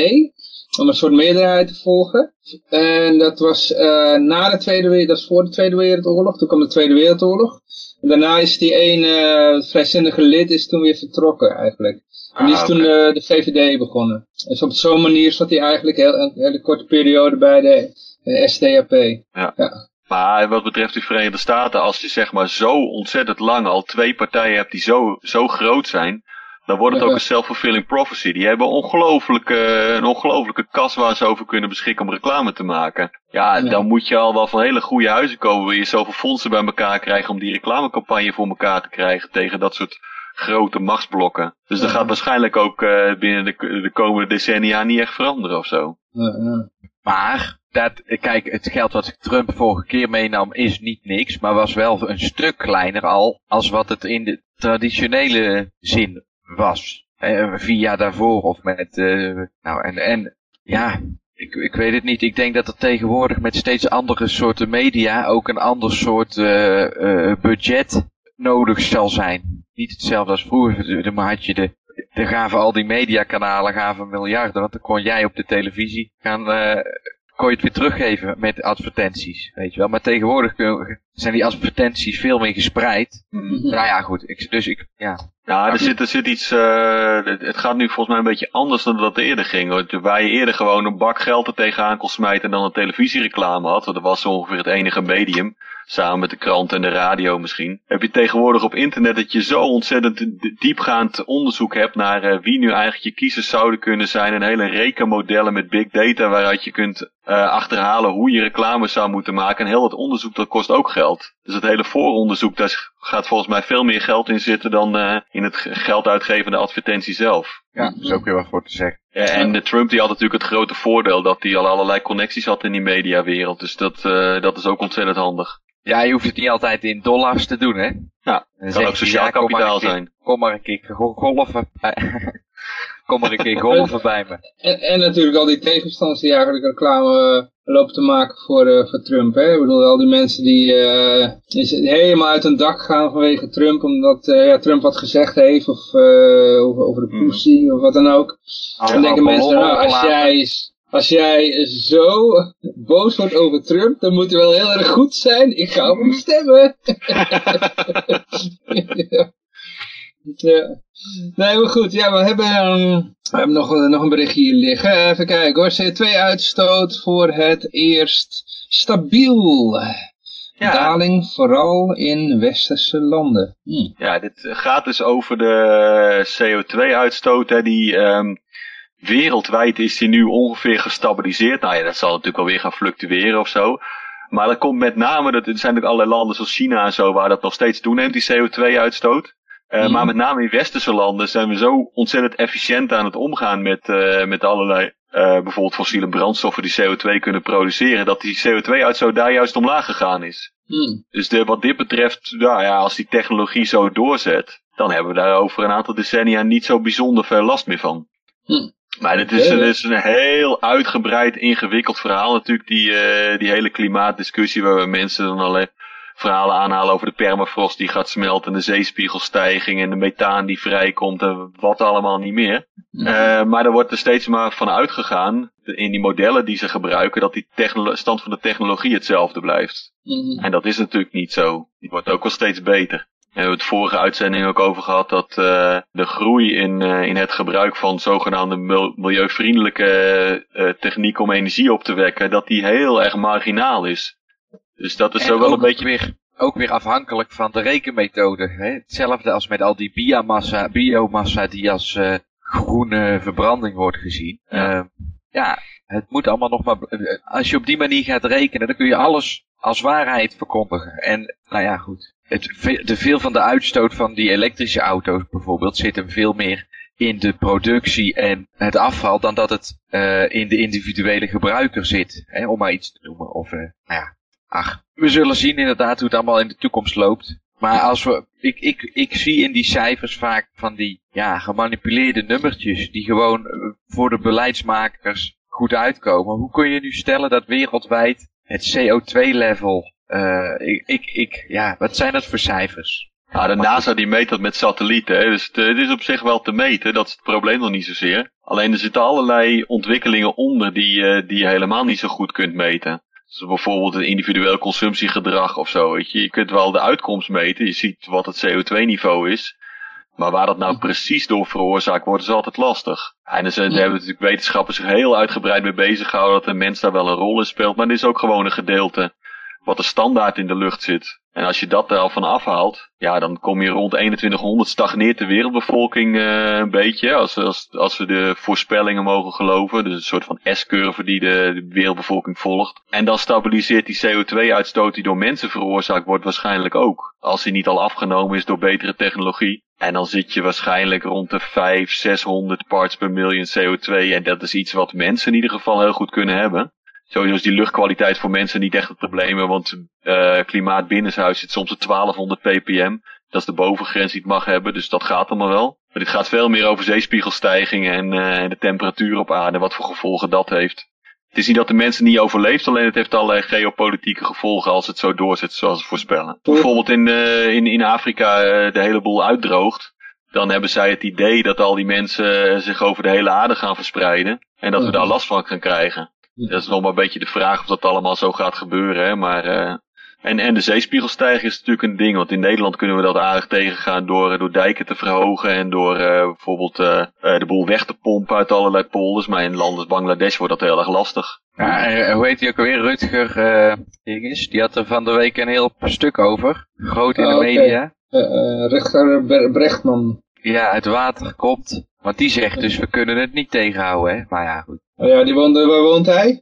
S2: om een soort meerderheid te volgen. En dat was uh, na de Tweede Wereldoorlog, dat is voor de Tweede Wereldoorlog, toen kwam de Tweede Wereldoorlog. En daarna is die ene vrijzinnige lid is toen weer vertrokken eigenlijk. En die is
S3: Ah,
S2: toen de VVD begonnen. Dus op zo'n manier zat hij eigenlijk heel, een hele korte periode bij de eh, SDAP.
S3: Ja.
S2: Ja.
S3: Maar wat betreft de Verenigde Staten, als je zeg maar zo ontzettend lang al twee partijen hebt die zo, zo groot zijn, dan wordt het ook een self-fulfilling prophecy. Die hebben ongelooflijke, een ongelooflijke kas waar ze over kunnen beschikken om reclame te maken. Ja,
S2: Ja.
S3: dan moet je al wel van hele goede huizen komen. Wil je zoveel fondsen bij elkaar krijgen om die reclamecampagne voor elkaar te krijgen tegen dat soort grote machtsblokken. Dus dat
S2: Ja.
S3: gaat waarschijnlijk ook eh, binnen de, de komende decennia niet echt veranderen of zo.
S2: Ja, ja.
S4: Maar, dat, kijk, het geld wat Trump vorige keer meenam is niet niks, maar was wel een stuk kleiner al als wat het in de traditionele zin was. Eh, vier jaar daarvoor of met, eh, nou en, en ja, ik, ik weet het niet. Ik denk dat er tegenwoordig met steeds andere soorten media ook een ander soort eh, eh, budget nodig zal zijn. niet hetzelfde als vroeger. Dan had je de, gaven al die mediakanalen gaven miljarden. Want dan kon jij op de televisie gaan, kon je het weer teruggeven met advertenties. Weet je wel. Maar tegenwoordig zijn die advertenties veel meer gespreid.
S3: Mhm.
S4: Nou ja, goed. Ik, dus ik, ja.
S3: Ja, er zit, er zit iets, uh, het gaat nu volgens mij een beetje anders dan dat het eerder ging. Want waar je eerder gewoon een bak geld er tegenaan kon smijten en dan een televisiereclame had. Want dat was ongeveer het enige medium samen met de krant en de radio misschien. Heb je tegenwoordig op internet dat je zo ontzettend diepgaand onderzoek hebt naar uh, wie nu eigenlijk je kiezers zouden kunnen zijn. En hele rekenmodellen met big data waaruit je kunt uh, achterhalen hoe je reclame zou moeten maken. En heel wat onderzoek dat kost ook geld. Dus het hele vooronderzoek, daar gaat volgens mij veel meer geld in zitten dan uh, in het geld uitgevende advertentie zelf.
S4: Ja, daar is ook weer wat voor te zeggen.
S3: Ja, en de Trump die had natuurlijk het grote voordeel dat hij al allerlei connecties had in die mediawereld. Dus dat, uh, dat is ook ontzettend handig.
S4: Ja, je hoeft het niet altijd in dollars te doen, hè?
S3: Ja, dat kan ook sociaal ja, kapitaal zijn.
S4: Kom maar een keer golven Kom maar een keer golven bij me.
S2: En, en, natuurlijk al die tegenstanders die eigenlijk reclame lopen te maken voor, uh, voor Trump. Hè? Ik bedoel, al die mensen die uh, helemaal uit hun dak gaan vanwege Trump, omdat uh, ja, Trump wat gezegd heeft, of over, over de pussy, mm. of wat dan ook.
S4: Oh,
S2: dan denken mensen, nou, als jij, als jij zo boos wordt over Trump, dan moet hij wel heel erg goed zijn. Ik ga op hem stemmen. ja. ja. Nee, maar goed. Ja, we hebben, um, we hebben nog, nog een berichtje hier liggen. Even kijken hoor. CO2-uitstoot voor het eerst stabiel. Ja. Daling vooral in westerse landen. Hm.
S3: Ja, dit gaat dus over de CO2-uitstoot. Die um, wereldwijd is die nu ongeveer gestabiliseerd. Nou ja, dat zal natuurlijk alweer gaan fluctueren of zo. Maar dat komt met name, dat, er zijn natuurlijk allerlei landen zoals China en zo, waar dat nog steeds toeneemt, die CO2-uitstoot. Uh, mm. Maar met name in westerse landen zijn we zo ontzettend efficiënt aan het omgaan met, uh, met allerlei uh, bijvoorbeeld fossiele brandstoffen die CO2 kunnen produceren, dat die CO2-uitstoot daar juist omlaag gegaan is.
S2: Mm.
S3: Dus de, wat dit betreft, nou ja, als die technologie zo doorzet, dan hebben we daar over een aantal decennia niet zo bijzonder veel last meer van.
S2: Mm.
S3: Maar dit is, dit is een heel uitgebreid, ingewikkeld verhaal natuurlijk, die, die hele klimaatdiscussie waar we mensen dan alleen verhalen aanhalen over de permafrost die gaat smelten, de zeespiegelstijging en de methaan die vrijkomt en wat allemaal niet meer. Uh, maar er wordt er steeds maar van uitgegaan, in die modellen die ze gebruiken, dat die stand van de technologie hetzelfde blijft.
S2: Mm.
S3: En dat is natuurlijk niet zo. Die wordt ook wel steeds beter. We hebben het vorige uitzending ook over gehad dat uh, de groei in, uh, in het gebruik van zogenaamde milieuvriendelijke uh, techniek om energie op te wekken, dat die heel erg marginaal is. Dus dat is
S4: en
S3: zo wel een beetje...
S4: Weer, ook weer afhankelijk van de rekenmethode. Hè? Hetzelfde als met al die biomassa, biomassa die als uh, groene verbranding wordt gezien.
S3: Ja.
S4: Uh, ja, het moet allemaal nog maar... Als je op die manier gaat rekenen, dan kun je alles als waarheid verkondigen. En nou ja, goed. Het, de veel van de uitstoot van die elektrische auto's bijvoorbeeld zit hem veel meer in de productie en het afval dan dat het uh, in de individuele gebruiker zit. Hè, om maar iets te noemen. Of, uh, nou ja, ach, we zullen zien inderdaad hoe het allemaal in de toekomst loopt. Maar als we, ik, ik, ik zie in die cijfers vaak van die ja, gemanipuleerde nummertjes die gewoon voor de beleidsmakers goed uitkomen. Hoe kun je nu stellen dat wereldwijd het CO2-level, uh, ik, ik, ik, ja, wat zijn dat voor cijfers?
S3: Ja, de NASA die meet dat met satellieten, hè? dus het, het, is op zich wel te meten, dat is het probleem nog niet zozeer. Alleen er zitten allerlei ontwikkelingen onder die, uh, die je helemaal niet zo goed kunt meten. Dus bijvoorbeeld het individueel consumptiegedrag of zo. Weet je. je kunt wel de uitkomst meten, je ziet wat het CO2-niveau is. Maar waar dat nou precies door veroorzaakt wordt, is altijd lastig. En er zijn, daar hebben natuurlijk wetenschappers zich heel uitgebreid mee bezig gehouden dat een mens daar wel een rol in speelt. Maar dit is ook gewoon een gedeelte wat er standaard in de lucht zit. En als je dat er al van afhaalt, ja, dan kom je rond 2100 stagneert de wereldbevolking uh, een beetje. Als, als, als we de voorspellingen mogen geloven. Dus een soort van S-curve die de, de, wereldbevolking volgt. En dan stabiliseert die CO2-uitstoot die door mensen veroorzaakt wordt waarschijnlijk ook. Als die niet al afgenomen is door betere technologie. En dan zit je waarschijnlijk rond de 5, 600 parts per miljoen CO2. En dat is iets wat mensen in ieder geval heel goed kunnen hebben. Sowieso is die luchtkwaliteit voor mensen niet echt het probleem, want uh, klimaat binnenshuis zit soms op 1200 ppm. Dat is de bovengrens die het mag hebben, dus dat gaat allemaal wel. Maar dit gaat veel meer over zeespiegelstijgingen en, uh, de temperatuur op aarde, wat voor gevolgen dat heeft. Het is niet dat de mensen niet overleeft, alleen het heeft allerlei geopolitieke gevolgen als het zo doorzet zoals ze voorspellen. Bijvoorbeeld in, uh, in, in Afrika de hele boel uitdroogt. Dan hebben zij het idee dat al die mensen zich over de hele aarde gaan verspreiden. En dat we daar last van gaan krijgen. Dat is nog maar een beetje de vraag of dat allemaal zo gaat gebeuren. Hè? Maar uh, en, en de zeespiegelstijging is natuurlijk een ding, want in Nederland kunnen we dat aardig tegengaan door, door dijken te verhogen en door uh, bijvoorbeeld uh, de boel weg te pompen uit allerlei polders. Maar in landen als Bangladesh wordt dat heel erg lastig.
S4: Ja, hoe heet die ook alweer? Rutger uh, die had er van de week een heel stuk over. Groot in de
S2: Oh, oké.
S4: media.
S2: Uh, Rechter Bre- Brechtman.
S4: Ja, het water komt. Want die zegt dus, we kunnen het niet tegenhouden, hè. Maar ja, goed.
S2: Oh ja, die woonde, waar woont hij?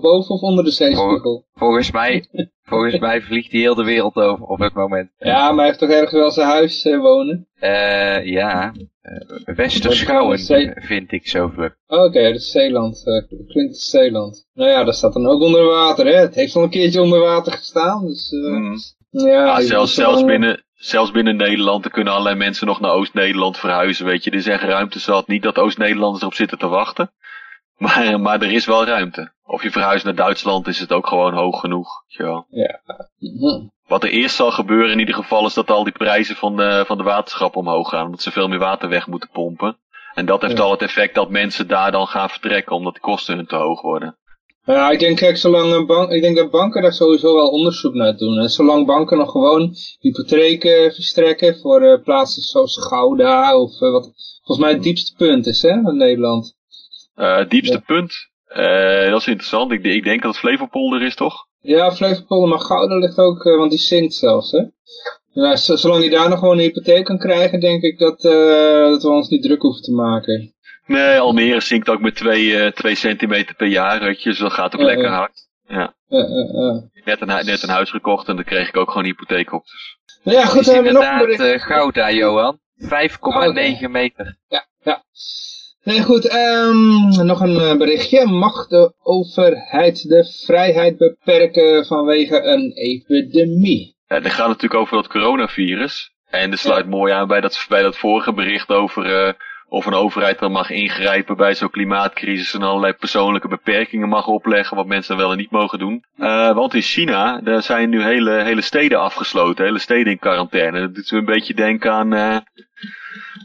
S2: Boven of onder de zeespiegel?
S4: Volgens mij, volgens mij vliegt hij heel de wereld over op het moment.
S2: Ja, maar hij heeft toch ergens wel zijn huis eh, wonen?
S4: Eh, ja. Uh, Westerschouwen
S2: Zee-
S4: vind ik zo vlug.
S2: Oké, dat is Zeeland. eh, klinkt Zeeland. Nou ja, dat staat dan ook onder water, hè? Het heeft al een keertje onder water gestaan, dus... eh,
S3: Mm.
S2: Ja,
S3: Ja,
S2: je
S3: zelfs, zelfs, binnen, zelfs binnen Nederland, er kunnen allerlei mensen nog naar Oost-Nederland verhuizen, weet je. Er is echt ruimte zat. Niet dat Oost-Nederlanders erop zitten te wachten. Maar, maar er is wel ruimte. Of je verhuist naar Duitsland, is het ook gewoon hoog genoeg. weet je wel.
S2: Mhm.
S3: Wat er eerst zal gebeuren in ieder geval is dat al die prijzen van de, van de waterschap omhoog gaan. Omdat ze veel meer water weg moeten pompen. En dat heeft
S2: Ja.
S3: al het effect dat mensen daar dan gaan vertrekken omdat de kosten hun te hoog worden.
S2: Ja, ik denk, kijk, zolang een bank, ik denk dat banken daar sowieso wel onderzoek naar doen. En zolang banken nog gewoon hypotheken verstrekken voor eh, plaatsen zoals Gouda of eh, wat volgens mij het diepste punt is, hè, in Nederland.
S3: Eh, het diepste
S2: Ja.
S3: punt, eh, dat is interessant. Ik, ik denk dat het Flevopolder is, toch?
S2: Ja, Flevopolder, maar Gouda ligt ook, eh, want die zinkt zelfs, hè. Ja, zolang die daar nog gewoon een hypotheek kan krijgen, denk ik dat, eh, dat we ons niet druk hoeven te maken.
S3: Nee, Almere zinkt ook met 2 centimeter per jaar, weet je. Dus dat gaat ook
S2: Ja,
S3: lekker
S2: ja.
S3: hard. Ja.
S2: Eh, eh, eh.
S3: Net een, net een huis gekocht en daar kreeg ik ook gewoon hypotheek op. Dus.
S2: Nou ja, goed, we hebben nog een bericht.
S4: eh, Gouda, Johan. 5,9 meter.
S2: Nee, goed, ehm, nog een eh, berichtje. Mag de overheid de vrijheid beperken vanwege een epidemie?
S3: Ja, dit gaat natuurlijk over dat coronavirus. En dat sluit mooi aan bij dat, bij dat vorige bericht over eh, of een overheid dan mag ingrijpen bij zo'n klimaatcrisis en allerlei persoonlijke beperkingen mag opleggen wat mensen wel en niet mogen doen. Eh, want in China, daar zijn nu hele, hele steden afgesloten, hele steden in quarantaine. Dat doet me een beetje denken aan, eh,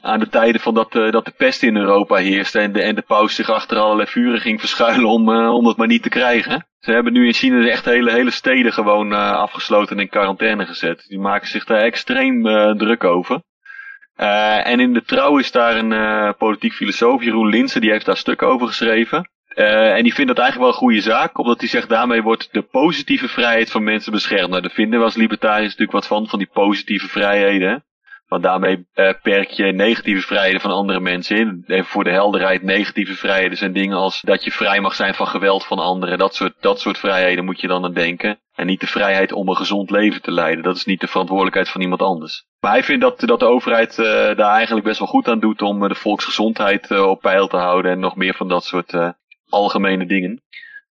S3: aan de tijden van dat, eh, dat de pest in Europa heerste en de, en de paus zich achter allerlei vuren ging verschuilen om, eh, om het maar niet te krijgen. Ze hebben nu in China echt hele, hele steden gewoon eh, afgesloten en in quarantaine gezet. Die maken zich daar extreem druk over. En in de trouw is daar een politiek filosoof, Jeroen Linsen, die heeft daar stukken over geschreven. En die vindt dat eigenlijk wel een goede zaak, omdat hij zegt daarmee wordt de positieve vrijheid van mensen beschermd. Nou, daar vinden we als libertariërs natuurlijk wat van, van die positieve vrijheden. Want daarmee eh, perk je negatieve vrijheden van andere mensen in. Even voor de helderheid, negatieve vrijheden zijn dingen als dat je vrij mag zijn van geweld van anderen. Dat soort, dat soort vrijheden moet je dan aan denken. En niet de vrijheid om een gezond leven te leiden. Dat is niet de verantwoordelijkheid van iemand anders. Maar hij vindt dat, dat de overheid eh, daar eigenlijk best wel goed aan doet om eh, de volksgezondheid op peil te houden. En nog meer van dat soort algemene dingen.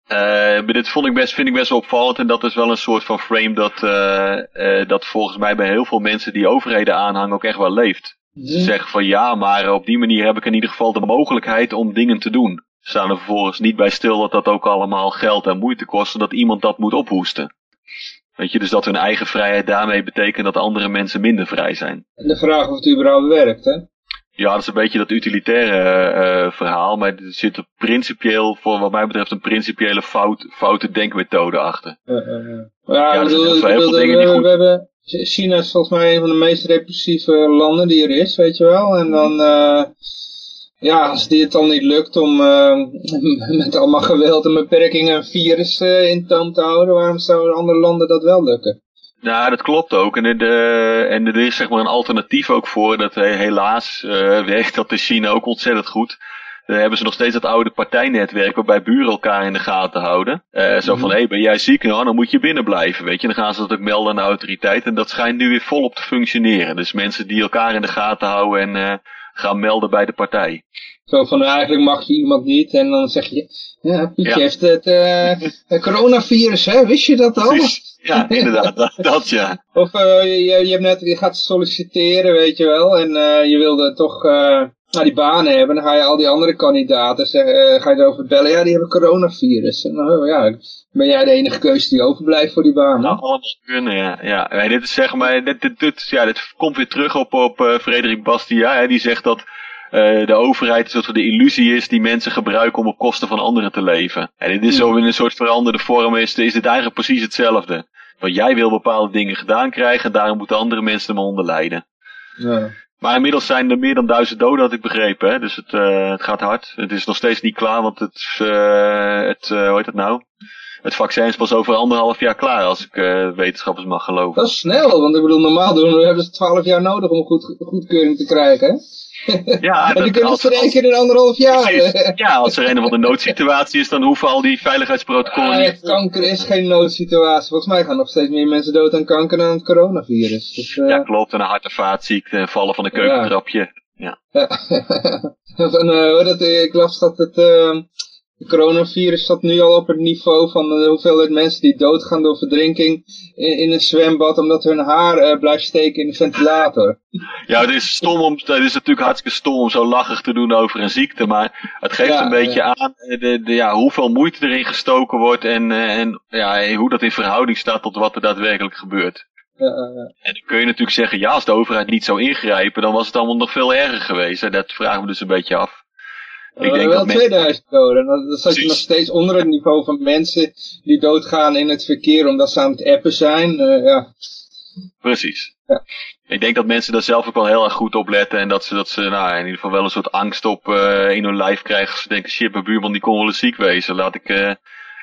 S3: Eh, maar dit vond ik best, vind ik best wel opvallend en dat is wel een soort van frame dat, eh, eh, dat volgens mij bij heel veel mensen die overheden aanhangen ook echt wel leeft. Ze zeggen van ja, maar op die manier heb ik in ieder geval de mogelijkheid om dingen te doen. Ze staan er vervolgens niet bij stil dat dat ook allemaal geld en moeite kost, en dat iemand dat moet ophoesten. Weet je, dus dat hun eigen vrijheid daarmee betekent dat andere mensen minder vrij zijn.
S2: En de vraag of het überhaupt werkt, hè?
S3: Ja, dat is een beetje dat utilitaire eh, verhaal, maar er zit er principieel, voor wat mij betreft, een principiële fout, foute denkmethode achter.
S2: Eh, eh. Ja,
S3: Ja,
S2: bedoel,
S3: heel veel dingen die goed-
S2: we hebben, China is volgens mij een van de meest repressieve landen die er is, weet je wel. En dan, eh, ja, als die het dan niet lukt om eh, met allemaal geweld en beperkingen een virus in toom te houden, waarom zouden andere landen dat wel lukken?
S3: Ja, dat klopt ook. En, de, en er is zeg maar een alternatief ook voor. Dat he- helaas eh, werkt dat in China ook ontzettend goed. Dan hebben ze nog steeds dat oude partijnetwerk waarbij buren elkaar in de gaten houden. Eh, zo van, hé, hey, ben jij ziek? Nou, dan moet je binnen blijven, weet je. Dan gaan ze dat ook melden aan de autoriteit. En dat schijnt nu weer volop te functioneren. Dus mensen die elkaar in de gaten houden en eh, gaan melden bij de partij.
S2: Zo van, eigenlijk mag je iemand niet en dan zeg je, ja, Pietje
S3: Ja.
S2: heeft het eh, het coronavirus, hè? Wist je dat al?
S3: Ja, inderdaad. Dat, dat ja.
S2: Of eh, je, je, hebt net, je gaat solliciteren, weet je wel, en eh, je wilde toch, nou, die banen hebben, dan ga je al die andere kandidaten zeggen, ga je erover bellen, ja, die hebben coronavirus. En dan ja, ben jij de enige keuze die overblijft voor die baan.
S3: Nou, allemaal kunnen, ja. ja. Nee, dit is zeg maar, dit, dit, dit, ja, dit komt weer terug op, op uh, Frederik Bastia, hè, die zegt dat uh, de overheid een soort van de illusie is die mensen gebruiken om op kosten van anderen te leven. En dit is zo in een soort veranderde vorm, is, is dit eigenlijk precies hetzelfde. Want jij wil bepaalde dingen gedaan krijgen, daarom moeten andere mensen hem onder lijden. Ja. Maar inmiddels zijn er meer dan duizend doden, had ik begrepen. Hè? Dus het, uh, het gaat hard. Het is nog steeds niet klaar, want het, uh, het hoe heet het nou? Het vaccin is pas over anderhalf jaar klaar, als ik wetenschappers mag geloven.
S2: Dat is snel, want ik bedoel, normaal doen we hebben ze twaalf jaar nodig om een goed, goedkeuring te krijgen. Hè?
S3: Ja,
S2: en die kunnen ze één keer in anderhalf jaar.
S3: Ja, als er een of andere noodsituatie is, dan hoeven al die veiligheidsprotocollen
S2: niet... Kanker is geen noodsituatie. Volgens mij gaan nog steeds meer mensen dood aan kanker dan aan het coronavirus. Dus,
S3: uh... Ja, klopt. En een hart- en vaatziekte, vallen van een keukentrapje. Ja. ja.
S2: van, uh, dat, ik las dat het... Uh, het coronavirus zat nu al op het niveau van de hoeveelheid mensen die doodgaan door verdrinking in, in een zwembad omdat hun haar uh, blijft steken in de ventilator.
S3: Ja, het is stom om, het is natuurlijk hartstikke stom om zo lachig te doen over een ziekte, maar het geeft een beetje aan eh, de, de, ja, hoeveel moeite erin gestoken wordt en, uh, en ja, hoe dat in verhouding staat tot wat er daadwerkelijk gebeurt. Ja, en dan kun je natuurlijk zeggen, ja, als de overheid niet zou ingrijpen, dan was het allemaal nog veel erger geweest. En dat vragen we dus een beetje af.
S2: Ik denk wel 2000 doden. Dan, zat je nog steeds onder het niveau van mensen die doodgaan in het verkeer omdat ze aan het appen zijn. Uh, ja.
S3: Precies. Ja. Ik denk dat mensen daar zelf ook wel heel erg goed op letten. En dat ze, dat ze nou, in ieder geval wel een soort angst op uh, in hun lijf krijgen. Ze denken, shit, mijn buurman die kon wel eens ziek wezen. Laat ik, uh,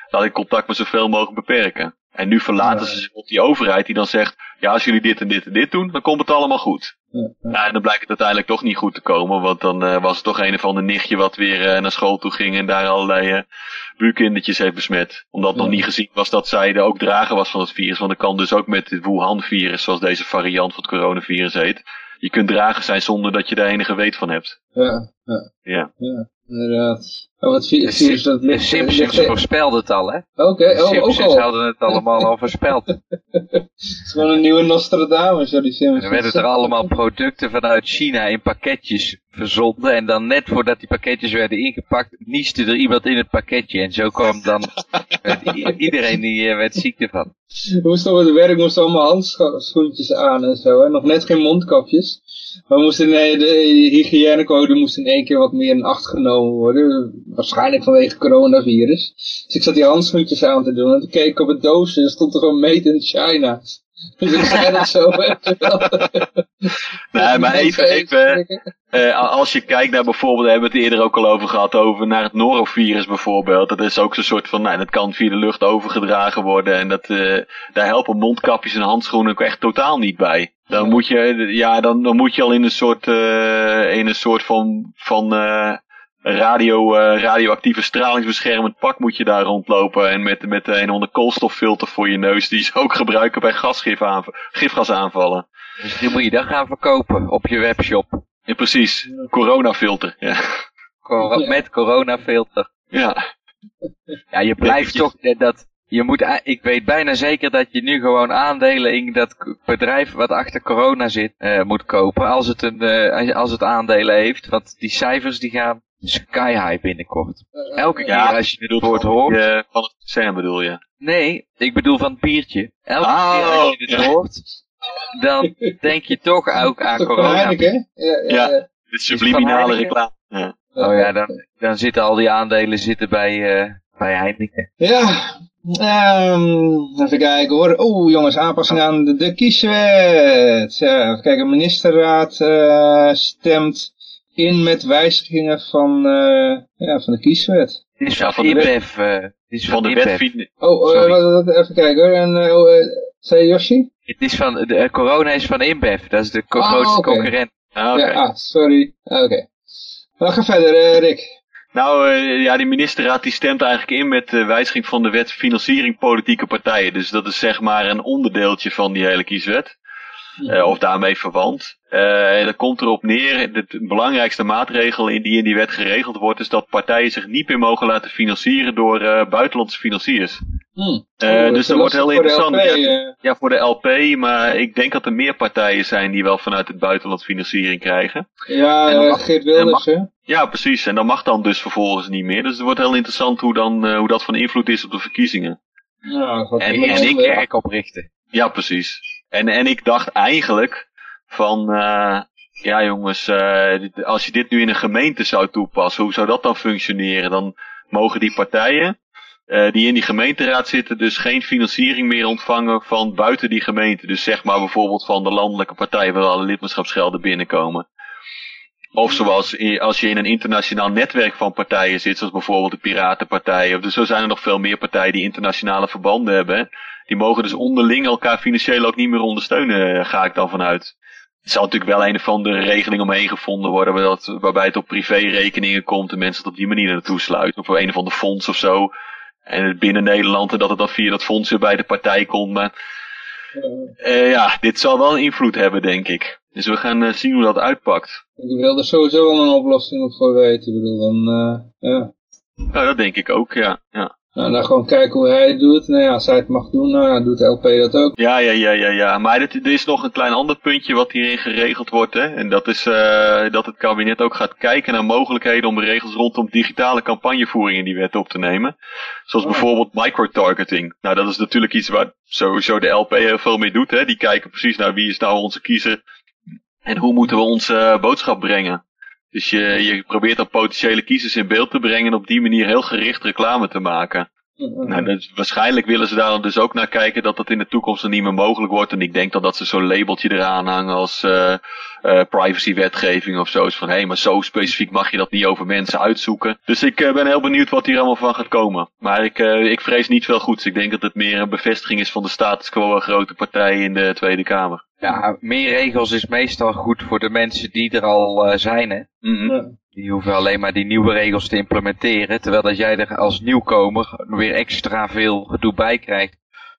S3: laat ik contact met zoveel mogelijk beperken. En nu verlaten ze zich op die overheid die dan zegt, ja, als jullie dit en dit en dit doen, dan komt het allemaal goed. Ja, ja. En dan blijkt het uiteindelijk toch niet goed te komen, want dan uh, was het toch een of ander nichtje wat weer uh, naar school toe ging en daar allerlei uh, buurkindertjes heeft besmet. Omdat nog niet gezien was dat zij er ook drager was van het virus, want dat kan dus ook met het Wuhan-virus, zoals deze variant van het coronavirus heet. Je kunt drager zijn zonder dat je daar enige weet van hebt.
S2: Ja, ja.
S3: ja.
S2: ja inderdaad. Oh, wat virus dat
S4: ligt, de Simpsons ligt, voorspelden het al, hè?
S2: Oké, okay,
S4: oh,
S2: ook
S4: al. hadden het allemaal al voorspeld.
S2: het is gewoon een nieuwe Nostradamus, ja, die Simpsons.
S4: Er werden er allemaal producten vanuit China in pakketjes verzonden. En dan net voordat die pakketjes werden ingepakt, nieste er iemand in het pakketje. En zo kwam dan iedereen die uh, werd ziek ervan.
S2: moest op het werk moesten allemaal handschoentjes aan en zo. Hè? Nog net geen mondkapjes. Maar we moesten, nee, de hygiënecode moest in één keer wat meer in acht genomen worden. Waarschijnlijk vanwege coronavirus. Dus ik zat die handschoentjes aan te doen. En toen keek ik op het doosje en stond er gewoon made in China. Dus ik zei dat zo.
S3: nee, maar even, even uh, als je kijkt naar bijvoorbeeld, daar hebben we het eerder ook al over gehad, over naar het norovirus bijvoorbeeld. Dat is ook zo'n soort van, nou, dat kan via de lucht overgedragen worden. En dat, uh, daar helpen mondkapjes en handschoenen ook echt totaal niet bij. Dan moet je, ja, dan, dan moet je al in een soort, uh, in een soort van, van radio, uh, radioactieve stralingsbeschermend pak moet je daar rondlopen. En met, met een onder koolstoffilter voor je neus. Die ze ook gebruiken bij gifgasaanvallen.
S4: Dus die moet je dan gaan verkopen op je webshop.
S3: Ja, precies. Coronafilter. Ja.
S4: Cor met coronafilter.
S3: Ja.
S4: Ja, je blijft toch dat... Je moet, ik weet bijna zeker dat je nu gewoon aandelen in dat bedrijf wat achter corona zit, uh, moet kopen. Als het, een, uh, als het aandelen heeft. Want die cijfers die gaan sky high binnenkort. Elke keer als je het woord hoort...
S3: Uh, van het zijn bedoel je?
S4: Nee, ik bedoel van het biertje. Elke oh, keer als je het hoort, dan denk je toch ook aan corona.
S2: Ja, ja,
S3: ja. ja. De subliminale reclame. Ja.
S4: Oh ja, dan, dan zitten al die aandelen zitten bij, uh, bij Heineken.
S2: Ja, um, even kijken hoor. Oeh jongens, aanpassing aan de, de kieswet. Ja, even kijken, ministerraad uh, stemt in met wijzigingen van, uh, ja, van de kieswet.
S4: Het is ja, van de wet. Uh, is
S3: van, van de wet.
S2: Oh, uh, wat, wat, even kijken hoor. En, uh, uh, zei Yoshi?
S4: Het is van, de, corona is van InBev. Dat is de oh, grootste okay. concurrent.
S2: Ah, okay. ja, ah, sorry. Ah, Oké. Okay. ga verder, Rick.
S3: Nou, uh, ja, die ministerraad die stemt eigenlijk in met de wijziging van de wet financiering politieke partijen. Dus dat is zeg maar een onderdeeltje van die hele kieswet. Eh, of daarmee verwant. Uh, dat komt erop neer, de, belangrijkste maatregel in die in die wet geregeld wordt, is dat partijen zich niet meer mogen laten financieren door uh, buitenlandse financiers.
S2: Hmm.
S3: Uh, dus dat wordt heel interessant.
S2: LP,
S3: ja, ja, voor de LP, maar ik denk dat er meer partijen zijn die wel vanuit het buitenland financiering krijgen.
S2: Ja,
S3: mag-
S2: Geert Wilders, hè?
S3: Ja, precies. En dat mag dan dus vervolgens niet meer. Dus het wordt heel interessant hoe, dan, uh, hoe dat van invloed is op de verkiezingen.
S2: Ja,
S3: En- en ik.
S4: Kerk oprichten.
S3: Ja, precies. En, en ik dacht eigenlijk van, uh, ja jongens, uh, als je dit nu in een gemeente zou toepassen, hoe zou dat dan functioneren? Dan mogen die partijen uh, die in die gemeenteraad zitten dus geen financiering meer ontvangen van buiten die gemeente. Dus zeg maar bijvoorbeeld van de landelijke partijen waar alle lidmaatschapsgelden binnenkomen. Of zoals als je in een internationaal netwerk van partijen zit, zoals bijvoorbeeld de Piratenpartij. Of dus zo zijn er nog veel meer partijen die internationale verbanden hebben. Die mogen dus onderling elkaar financieel ook niet meer ondersteunen, eh, ga ik dan vanuit. Er zal natuurlijk wel een of andere regeling omheen gevonden worden, dat- waarbij het op privérekeningen komt en mensen het op die manier naartoe sluiten. Of voor een of ander fonds of zo. En het binnen Nederland en dat het dan via dat fonds weer bij de partij komt. Eh, ja, dit zal wel een invloed hebben, denk ik. Dus we gaan eh, zien hoe dat uitpakt.
S2: Ik wil er sowieso wel een oplossing voor weten. Ik bedoel, dan, eh, ja.
S3: Nou, dat denk ik ook, ja. ja.
S2: Nou, dan gewoon kijken hoe hij het doet. Nou ja, als hij het mag doen, nou, ja, doet de LP dat ook.
S3: Ja, ja, ja, ja, ja. Maar dit, er is nog een klein ander puntje wat hierin geregeld wordt. Hè? En dat is uh, dat het kabinet ook gaat kijken naar mogelijkheden om regels rondom digitale campagnevoering in die wet op te nemen. Zoals
S2: Oh.
S3: bijvoorbeeld microtargeting. Nou, dat is natuurlijk iets waar sowieso de LP heel veel mee doet. Hè? Die kijken precies naar wie is nou onze kiezer en hoe moeten we onze uh, boodschap brengen. Dus je, je probeert dan potentiële kiezers in beeld te brengen en op die manier heel gericht reclame te maken. Nou, dus waarschijnlijk willen ze daar dan dus ook naar kijken dat dat in de toekomst dan niet meer mogelijk wordt. En ik denk dan dat ze zo'n labeltje eraan hangen als uh, uh, privacywetgeving of zo. Is van hé, hey, maar zo specifiek mag je dat niet over mensen uitzoeken. Dus ik uh, ben heel benieuwd wat hier allemaal van gaat komen. Maar ik, ik vrees niet veel goeds. Ik denk dat het meer een bevestiging is van de status quo een grote partij in de Tweede Kamer.
S4: Ja, meer regels is meestal goed voor de mensen die er al zijn, hè.
S3: Mm -hmm.
S4: Die hoeven alleen maar die nieuwe regels te implementeren, terwijl dat jij er als nieuwkomer weer extra veel gedoe bij krijgt.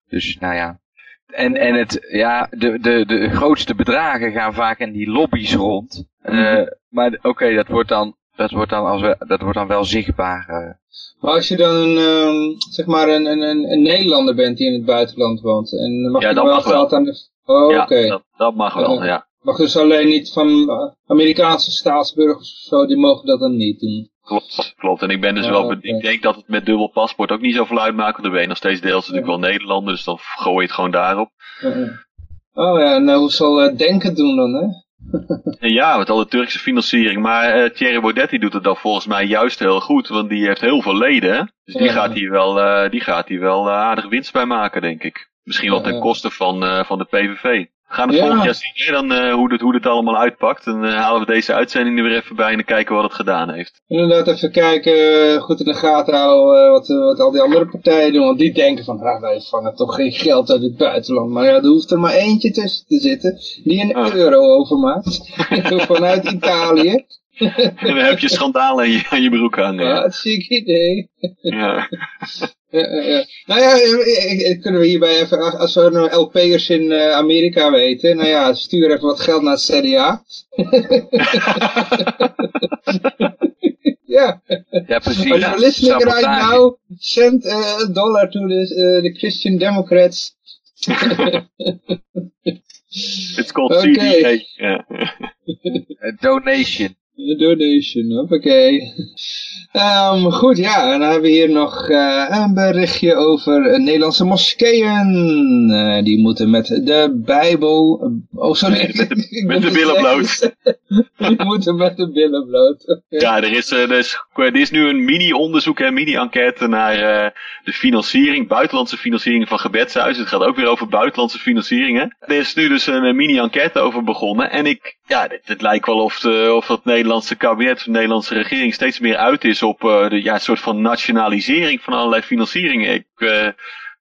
S4: Dus, nou ja. En, en het, ja, de, de, de grootste bedragen gaan vaak in die lobby's rond. Mm -hmm. uh, maar oké, okay, dat wordt dan, dat wordt dan als we, dat wordt dan wel zichtbaar. Uh.
S2: Maar als je dan een, um, zeg maar een, een, een, Nederlander bent die in het buitenland woont, en mag
S3: ja,
S2: je
S3: dat
S2: wel
S3: mag wel.
S2: aan de... Oh,
S3: ja,
S2: oké. Okay.
S3: Dat, dat mag wel, uh, ja.
S2: Mag dus alleen niet van Amerikaanse staatsburgers of zo, die mogen dat dan niet doen.
S3: Klopt, klopt. En ik ben dus wel, okay. ik denk dat het met dubbel paspoort ook niet zoveel uitmaakt, want dan ben je nog steeds deels natuurlijk ja. wel Nederlander, dus dan gooi je het gewoon daarop.
S2: Oh ja, nou hoe zal uh, Denken doen dan, hè?
S3: ja, met al de Turkse financiering. Maar uh, Thierry Baudet die doet het dan volgens mij juist heel goed, want die heeft heel veel leden. Dus die gaat hier wel, uh, die gaat hier wel aardig winst bij maken, denk ik. Misschien wel ten koste van, van de PVV. We gaan het ja. volgend jaar zien dan, uh, hoe, dit, hoe dit allemaal uitpakt. En uh, halen we deze uitzending er weer even bij en dan kijken wat het gedaan heeft.
S2: Inderdaad, even kijken, goed in de gaten houden wat, wat al die andere partijen doen. Want die denken van, ah, wij vangen toch geen geld uit het buitenland. Maar ja, er hoeft er maar eentje tussen te zitten die een oh. euro overmaakt. Vanuit Italië.
S3: en dan heb je schandalen aan je, aan je broek hangen.
S2: Ja, het ziek idee.
S3: Ja.
S2: Ja, ja. Nou ja, kunnen we hierbij even, als we nou LP'ers in uh, Amerika weten, nou ja, stuur even wat geld naar het CDA. ja.
S4: Ja, precies.
S2: You listening right now? Send a dollar to the, uh, the Christian Democrats.
S3: It's called okay. CDA. Yeah.
S4: A donation.
S2: A donation, oké. Okay. Um, goed, ja, en dan hebben we hier nog uh, een berichtje over Nederlandse moskeeën. Uh, die moeten met de Bijbel... Oh, sorry.
S3: Met de, met de billen bloot.
S2: die moeten met de billen bloot. Okay.
S3: Ja, er is, er, is, er is nu een mini-onderzoek, een mini-enquête naar de financiering, buitenlandse financiering van gebedshuizen. Het gaat ook weer over buitenlandse financieringen. Er is nu dus een mini-enquête over begonnen. En ik, ja, het, het lijkt wel of, de, of dat Nederlandse kabinet, of de Nederlandse regering steeds meer uit is op uh, de ja, soort van nationalisering van allerlei financieringen. Ik, uh,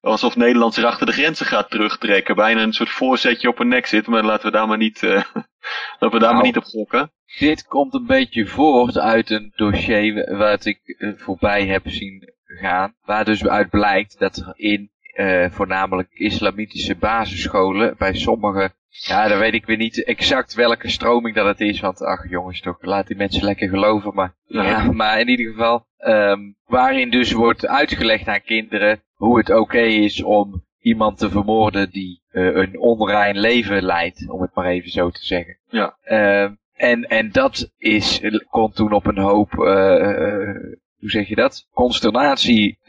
S3: alsof Nederland zich achter de grenzen gaat terugtrekken. Bijna een soort voorzetje op een nek zit, maar laten we daar maar niet, uh, laten we daar nou, maar niet op gokken.
S4: Dit komt een beetje voort uit een dossier wat ik voorbij heb zien gaan. Waar dus uit blijkt dat er in eh, voornamelijk islamitische basisscholen. Bij sommige, ja, dan weet ik weer niet exact welke stroming dat het is. Want ach jongens toch, laat die mensen lekker geloven. Maar, ja. maar in ieder geval, ehm, waarin dus wordt uitgelegd aan kinderen hoe het oké is om iemand te vermoorden die uh, een onrein leven leidt, om het maar even zo te zeggen.
S3: Ja.
S4: Uh, en, en dat is, kon toen op een hoop, uh, hoe zeg je dat? Consternatie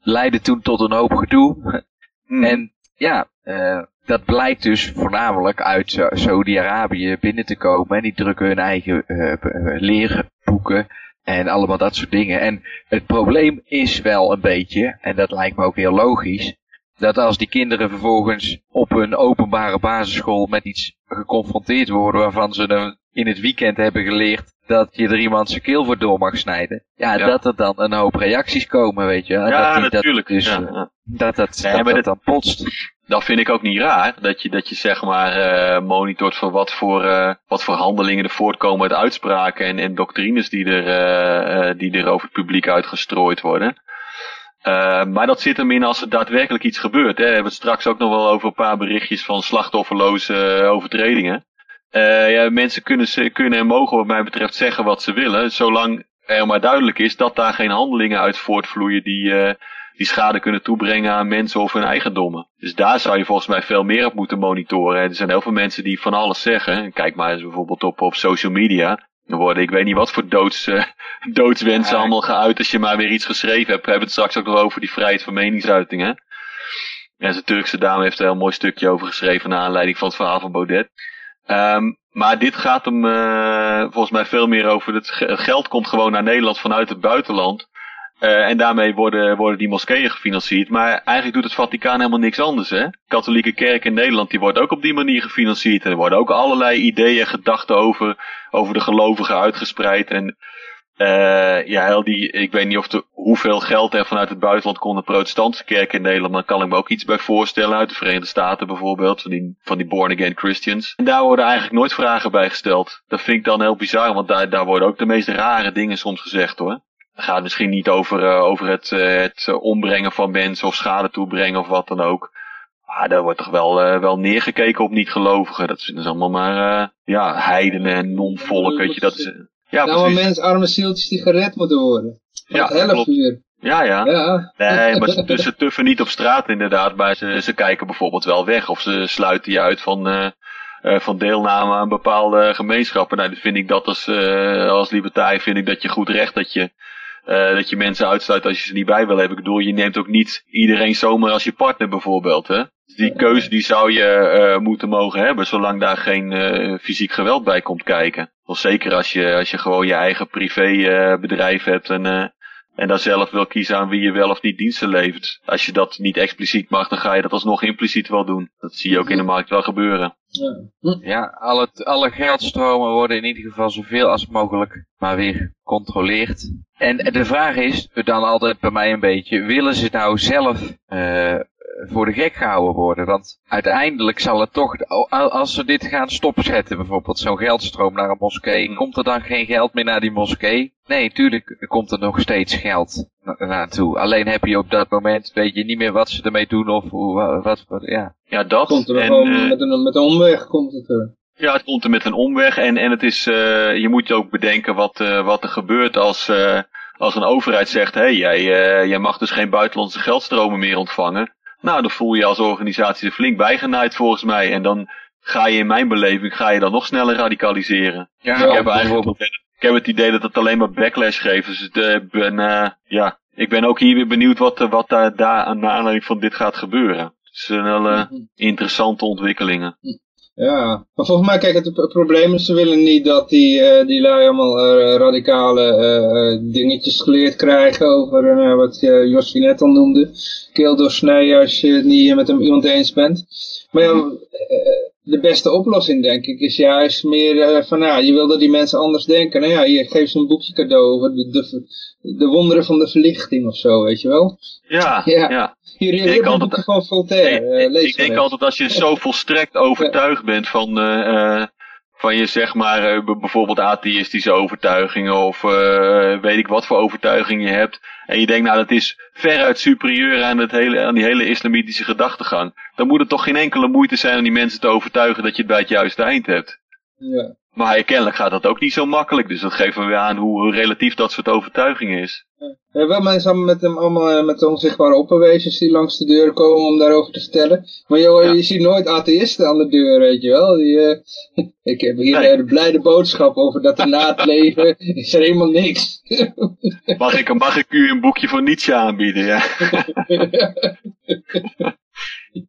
S4: leidde toen tot een hoop gedoe. Hmm. En ja, dat blijkt dus voornamelijk uit Saudi-Arabië binnen te komen. En die drukken hun eigen leerboeken en allemaal dat soort dingen. En het probleem is wel een beetje, en dat lijkt me ook heel logisch, dat als die kinderen vervolgens op een openbare basisschool met iets geconfronteerd worden waarvan ze in het weekend hebben geleerd dat je er iemand zijn keel voor door mag snijden. Ja, dat er dan een hoop reacties komen, weet je.
S3: Ja,
S4: dat
S3: natuurlijk.
S4: Dus,
S3: ja,
S4: ja. Dat dat, nee, dat, dat dan potst.
S3: Dat vind ik ook niet raar, dat je, dat je zeg maar uh, monitort voor wat voor, uh, wat voor handelingen er voortkomen uit uitspraken en, en doctrines die er, uh, die er over het publiek uitgestrooid worden. Maar dat zit hem in als er daadwerkelijk iets gebeurt. Hè. We hebben het straks ook nog wel over een paar berichtjes van slachtofferloze overtredingen. Ja, mensen kunnen, kunnen en mogen wat mij betreft zeggen wat ze willen, zolang er maar duidelijk is dat daar geen handelingen uit voortvloeien die, die schade kunnen toebrengen aan mensen of hun eigendommen. Dus daar zou je volgens mij veel meer op moeten monitoren. Er zijn heel veel mensen die van alles zeggen. Kijk maar eens bijvoorbeeld op, op social media. Er worden, ik weet niet wat voor doods, uh, doodswensen ja. allemaal geuit als je maar weer iets geschreven hebt. We hebben het straks ook nog over die vrijheid van meningsuiting, hè. En zijn Turkse dame heeft er een heel mooi stukje over geschreven naar aanleiding van het verhaal van Baudet. Um, maar dit gaat hem uh, volgens mij veel meer over het geld komt gewoon naar Nederland vanuit het buitenland. Uh, en daarmee worden, worden die moskeeën gefinancierd. Maar eigenlijk doet het Vaticaan helemaal niks anders. Hè? Katholieke kerk in Nederland die wordt ook op die manier gefinancierd. En er worden ook allerlei ideeën, gedachten over, over de gelovigen uitgespreid. En uh, ja, heel die, ik weet niet of de, hoeveel geld er vanuit het buitenland komt de protestantse kerk in Nederland. Maar kan ik me ook iets bij voorstellen. Uit de Verenigde Staten bijvoorbeeld. Van die, van die born again Christians. En daar worden eigenlijk nooit vragen bij gesteld. Dat vind ik dan heel bizar. Want daar, daar worden ook de meest rare dingen soms gezegd hoor. Het gaat misschien niet over, uh, over het, uh, het ombrengen van mensen of schade toebrengen of wat dan ook. Maar daar wordt toch wel, uh, wel neergekeken op niet-gelovigen. Dat zijn dus allemaal maar ja, heidenen en non-volk. Dat is,
S2: ja, nou, mensen, arme zieltjes die gered moeten worden.
S3: Ja,
S2: helft uur.
S3: Ja, ja,
S2: ja.
S3: Nee, maar ze, ze tuffen niet op straat inderdaad. Maar ze, ze kijken bijvoorbeeld wel weg. Of ze sluiten je uit van, uh, van deelname aan bepaalde gemeenschappen. Nou, vind ik dat als, uh, als libertariër vind ik dat je goed recht dat je uh, dat je mensen uitsluit als je ze niet bij wil hebben. Ik bedoel, je neemt ook niet iedereen zomaar als je partner bijvoorbeeld. Hè? Die keuze die zou je uh, moeten mogen hebben, zolang daar geen uh, fysiek geweld bij komt kijken. Of zeker als je, als je gewoon je eigen privébedrijf hebt en, en daar zelf wil kiezen aan wie je wel of niet diensten levert. Als je dat niet expliciet mag, dan ga je dat alsnog impliciet wel doen. Dat zie je ook in de markt wel gebeuren.
S4: Ja, alle, alle geldstromen worden in ieder geval zoveel als mogelijk maar weer gecontroleerd. En de vraag is dan altijd bij mij een beetje, willen ze nou zelf uh, voor de gek gehouden worden? Want uiteindelijk zal het toch, als ze dit gaan stopzetten, bijvoorbeeld zo'n geldstroom naar een moskee, komt er dan geen geld meer naar die moskee? Nee, tuurlijk komt er nog steeds geld naartoe. Alleen heb je op dat moment, weet je niet meer wat ze ermee doen of hoe, wat, wat ja.
S3: Ja, dat.
S2: Komt er
S3: en,
S2: gewoon uh, met, een, met een omweg komt het er.
S3: Ja, het komt er met een omweg en, en het is, uh, je moet je ook bedenken wat, uh, wat er gebeurt als, uh, als een overheid zegt, hé, hey, jij, jij mag dus geen buitenlandse geldstromen meer ontvangen. Nou, dan voel je als organisatie er flink bijgenaaid volgens mij. En dan ga je in mijn beleving, ga je dan nog sneller radicaliseren.
S4: Ja,
S3: ik heb eigenlijk ik heb het idee dat het alleen maar backlash geeft. Dus ik ben, ja, ik ben ook hier weer benieuwd wat, wat daar, daar naar aanleiding van dit gaat gebeuren. Het zijn wel interessante ontwikkelingen.
S2: Ja, maar volgens mij, kijk, het, probleem is, ze willen niet dat die, uh, die lui allemaal uh, radicale uh, dingetjes geleerd krijgen over wat Josje net al noemde. Keel doorsnijden als je het niet met hem iemand eens bent. Maar ja, de beste oplossing denk ik is juist meer van, ja, je wil dat die mensen anders denken. Nou ja, je geeft ze een boekje cadeau over de, de, de wonderen van de verlichting of zo, weet je wel.
S3: Ja, ja. ja.
S2: Hier, hier, hier een boekje van Voltaire.
S3: Ik, ik denk altijd als je zo volstrekt overtuigd bent van, uh, van je zeg maar eh, bijvoorbeeld atheïstische overtuigingen of eh, weet ik wat voor overtuiging je hebt. En je denkt nou dat is veruit superieur aan, het hele, aan die hele islamitische gedachtegang. Dan moet het toch geen enkele moeite zijn om die mensen te overtuigen dat je het bij het juiste eind hebt.
S2: Ja.
S3: Maar kennelijk gaat dat ook niet zo makkelijk. Dus dat geeft me weer aan hoe, relatief dat soort overtuigingen is.
S2: We hebben wel mensen met hem allemaal eh, met de onzichtbare opperwezens die langs de deur komen om daarover te stellen. Maar joh,
S3: Ja.
S2: je ziet nooit atheïsten aan de deur, weet je wel. Die, eh, ik heb hier
S3: Nee.
S2: een blijde boodschap over dat er na het leven is er helemaal niks.
S3: Mag ik, mag ik u een boekje van Nietzsche aanbieden? Ja.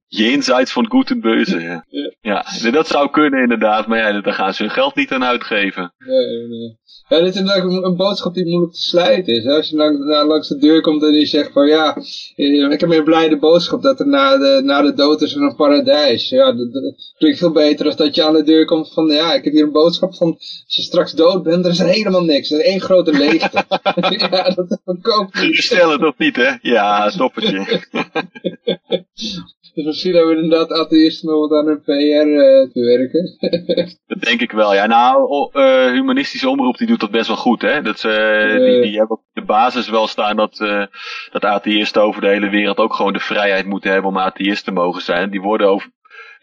S3: Jenseits van Gutenbeuze. Ja. ja, dat zou kunnen inderdaad. Maar ja, daar gaan ze hun geld niet aan uitgeven.
S2: Nee, nee. Ja, dit is inderdaad een boodschap die moeilijk te slijten is. hè. Als je lang, na- langs de deur komt en die zegt van ja, eh, ik heb een blijde boodschap dat er na de, na de dood is er een paradijs. Ja, dat, dat klinkt veel beter dan dat je aan de deur komt van ja, ik heb hier een boodschap van als je straks dood bent, er is helemaal niks. Er is één grote leegte. ja, dat verkoopt niet.
S3: Stel het of niet, hè? Ja, stoppertje.
S2: Dus misschien hebben we inderdaad atheïsten nog wat aan hun PR eh, te werken.
S3: Dat denk ik wel, ja. Nou, eh, humanistische omroep die doet dat best wel goed, hè. Dat, ze, die, die hebben op de basis wel staan dat, eh, dat atheïsten over de hele wereld ook gewoon de vrijheid moeten hebben om atheïst te mogen zijn. Die worden over,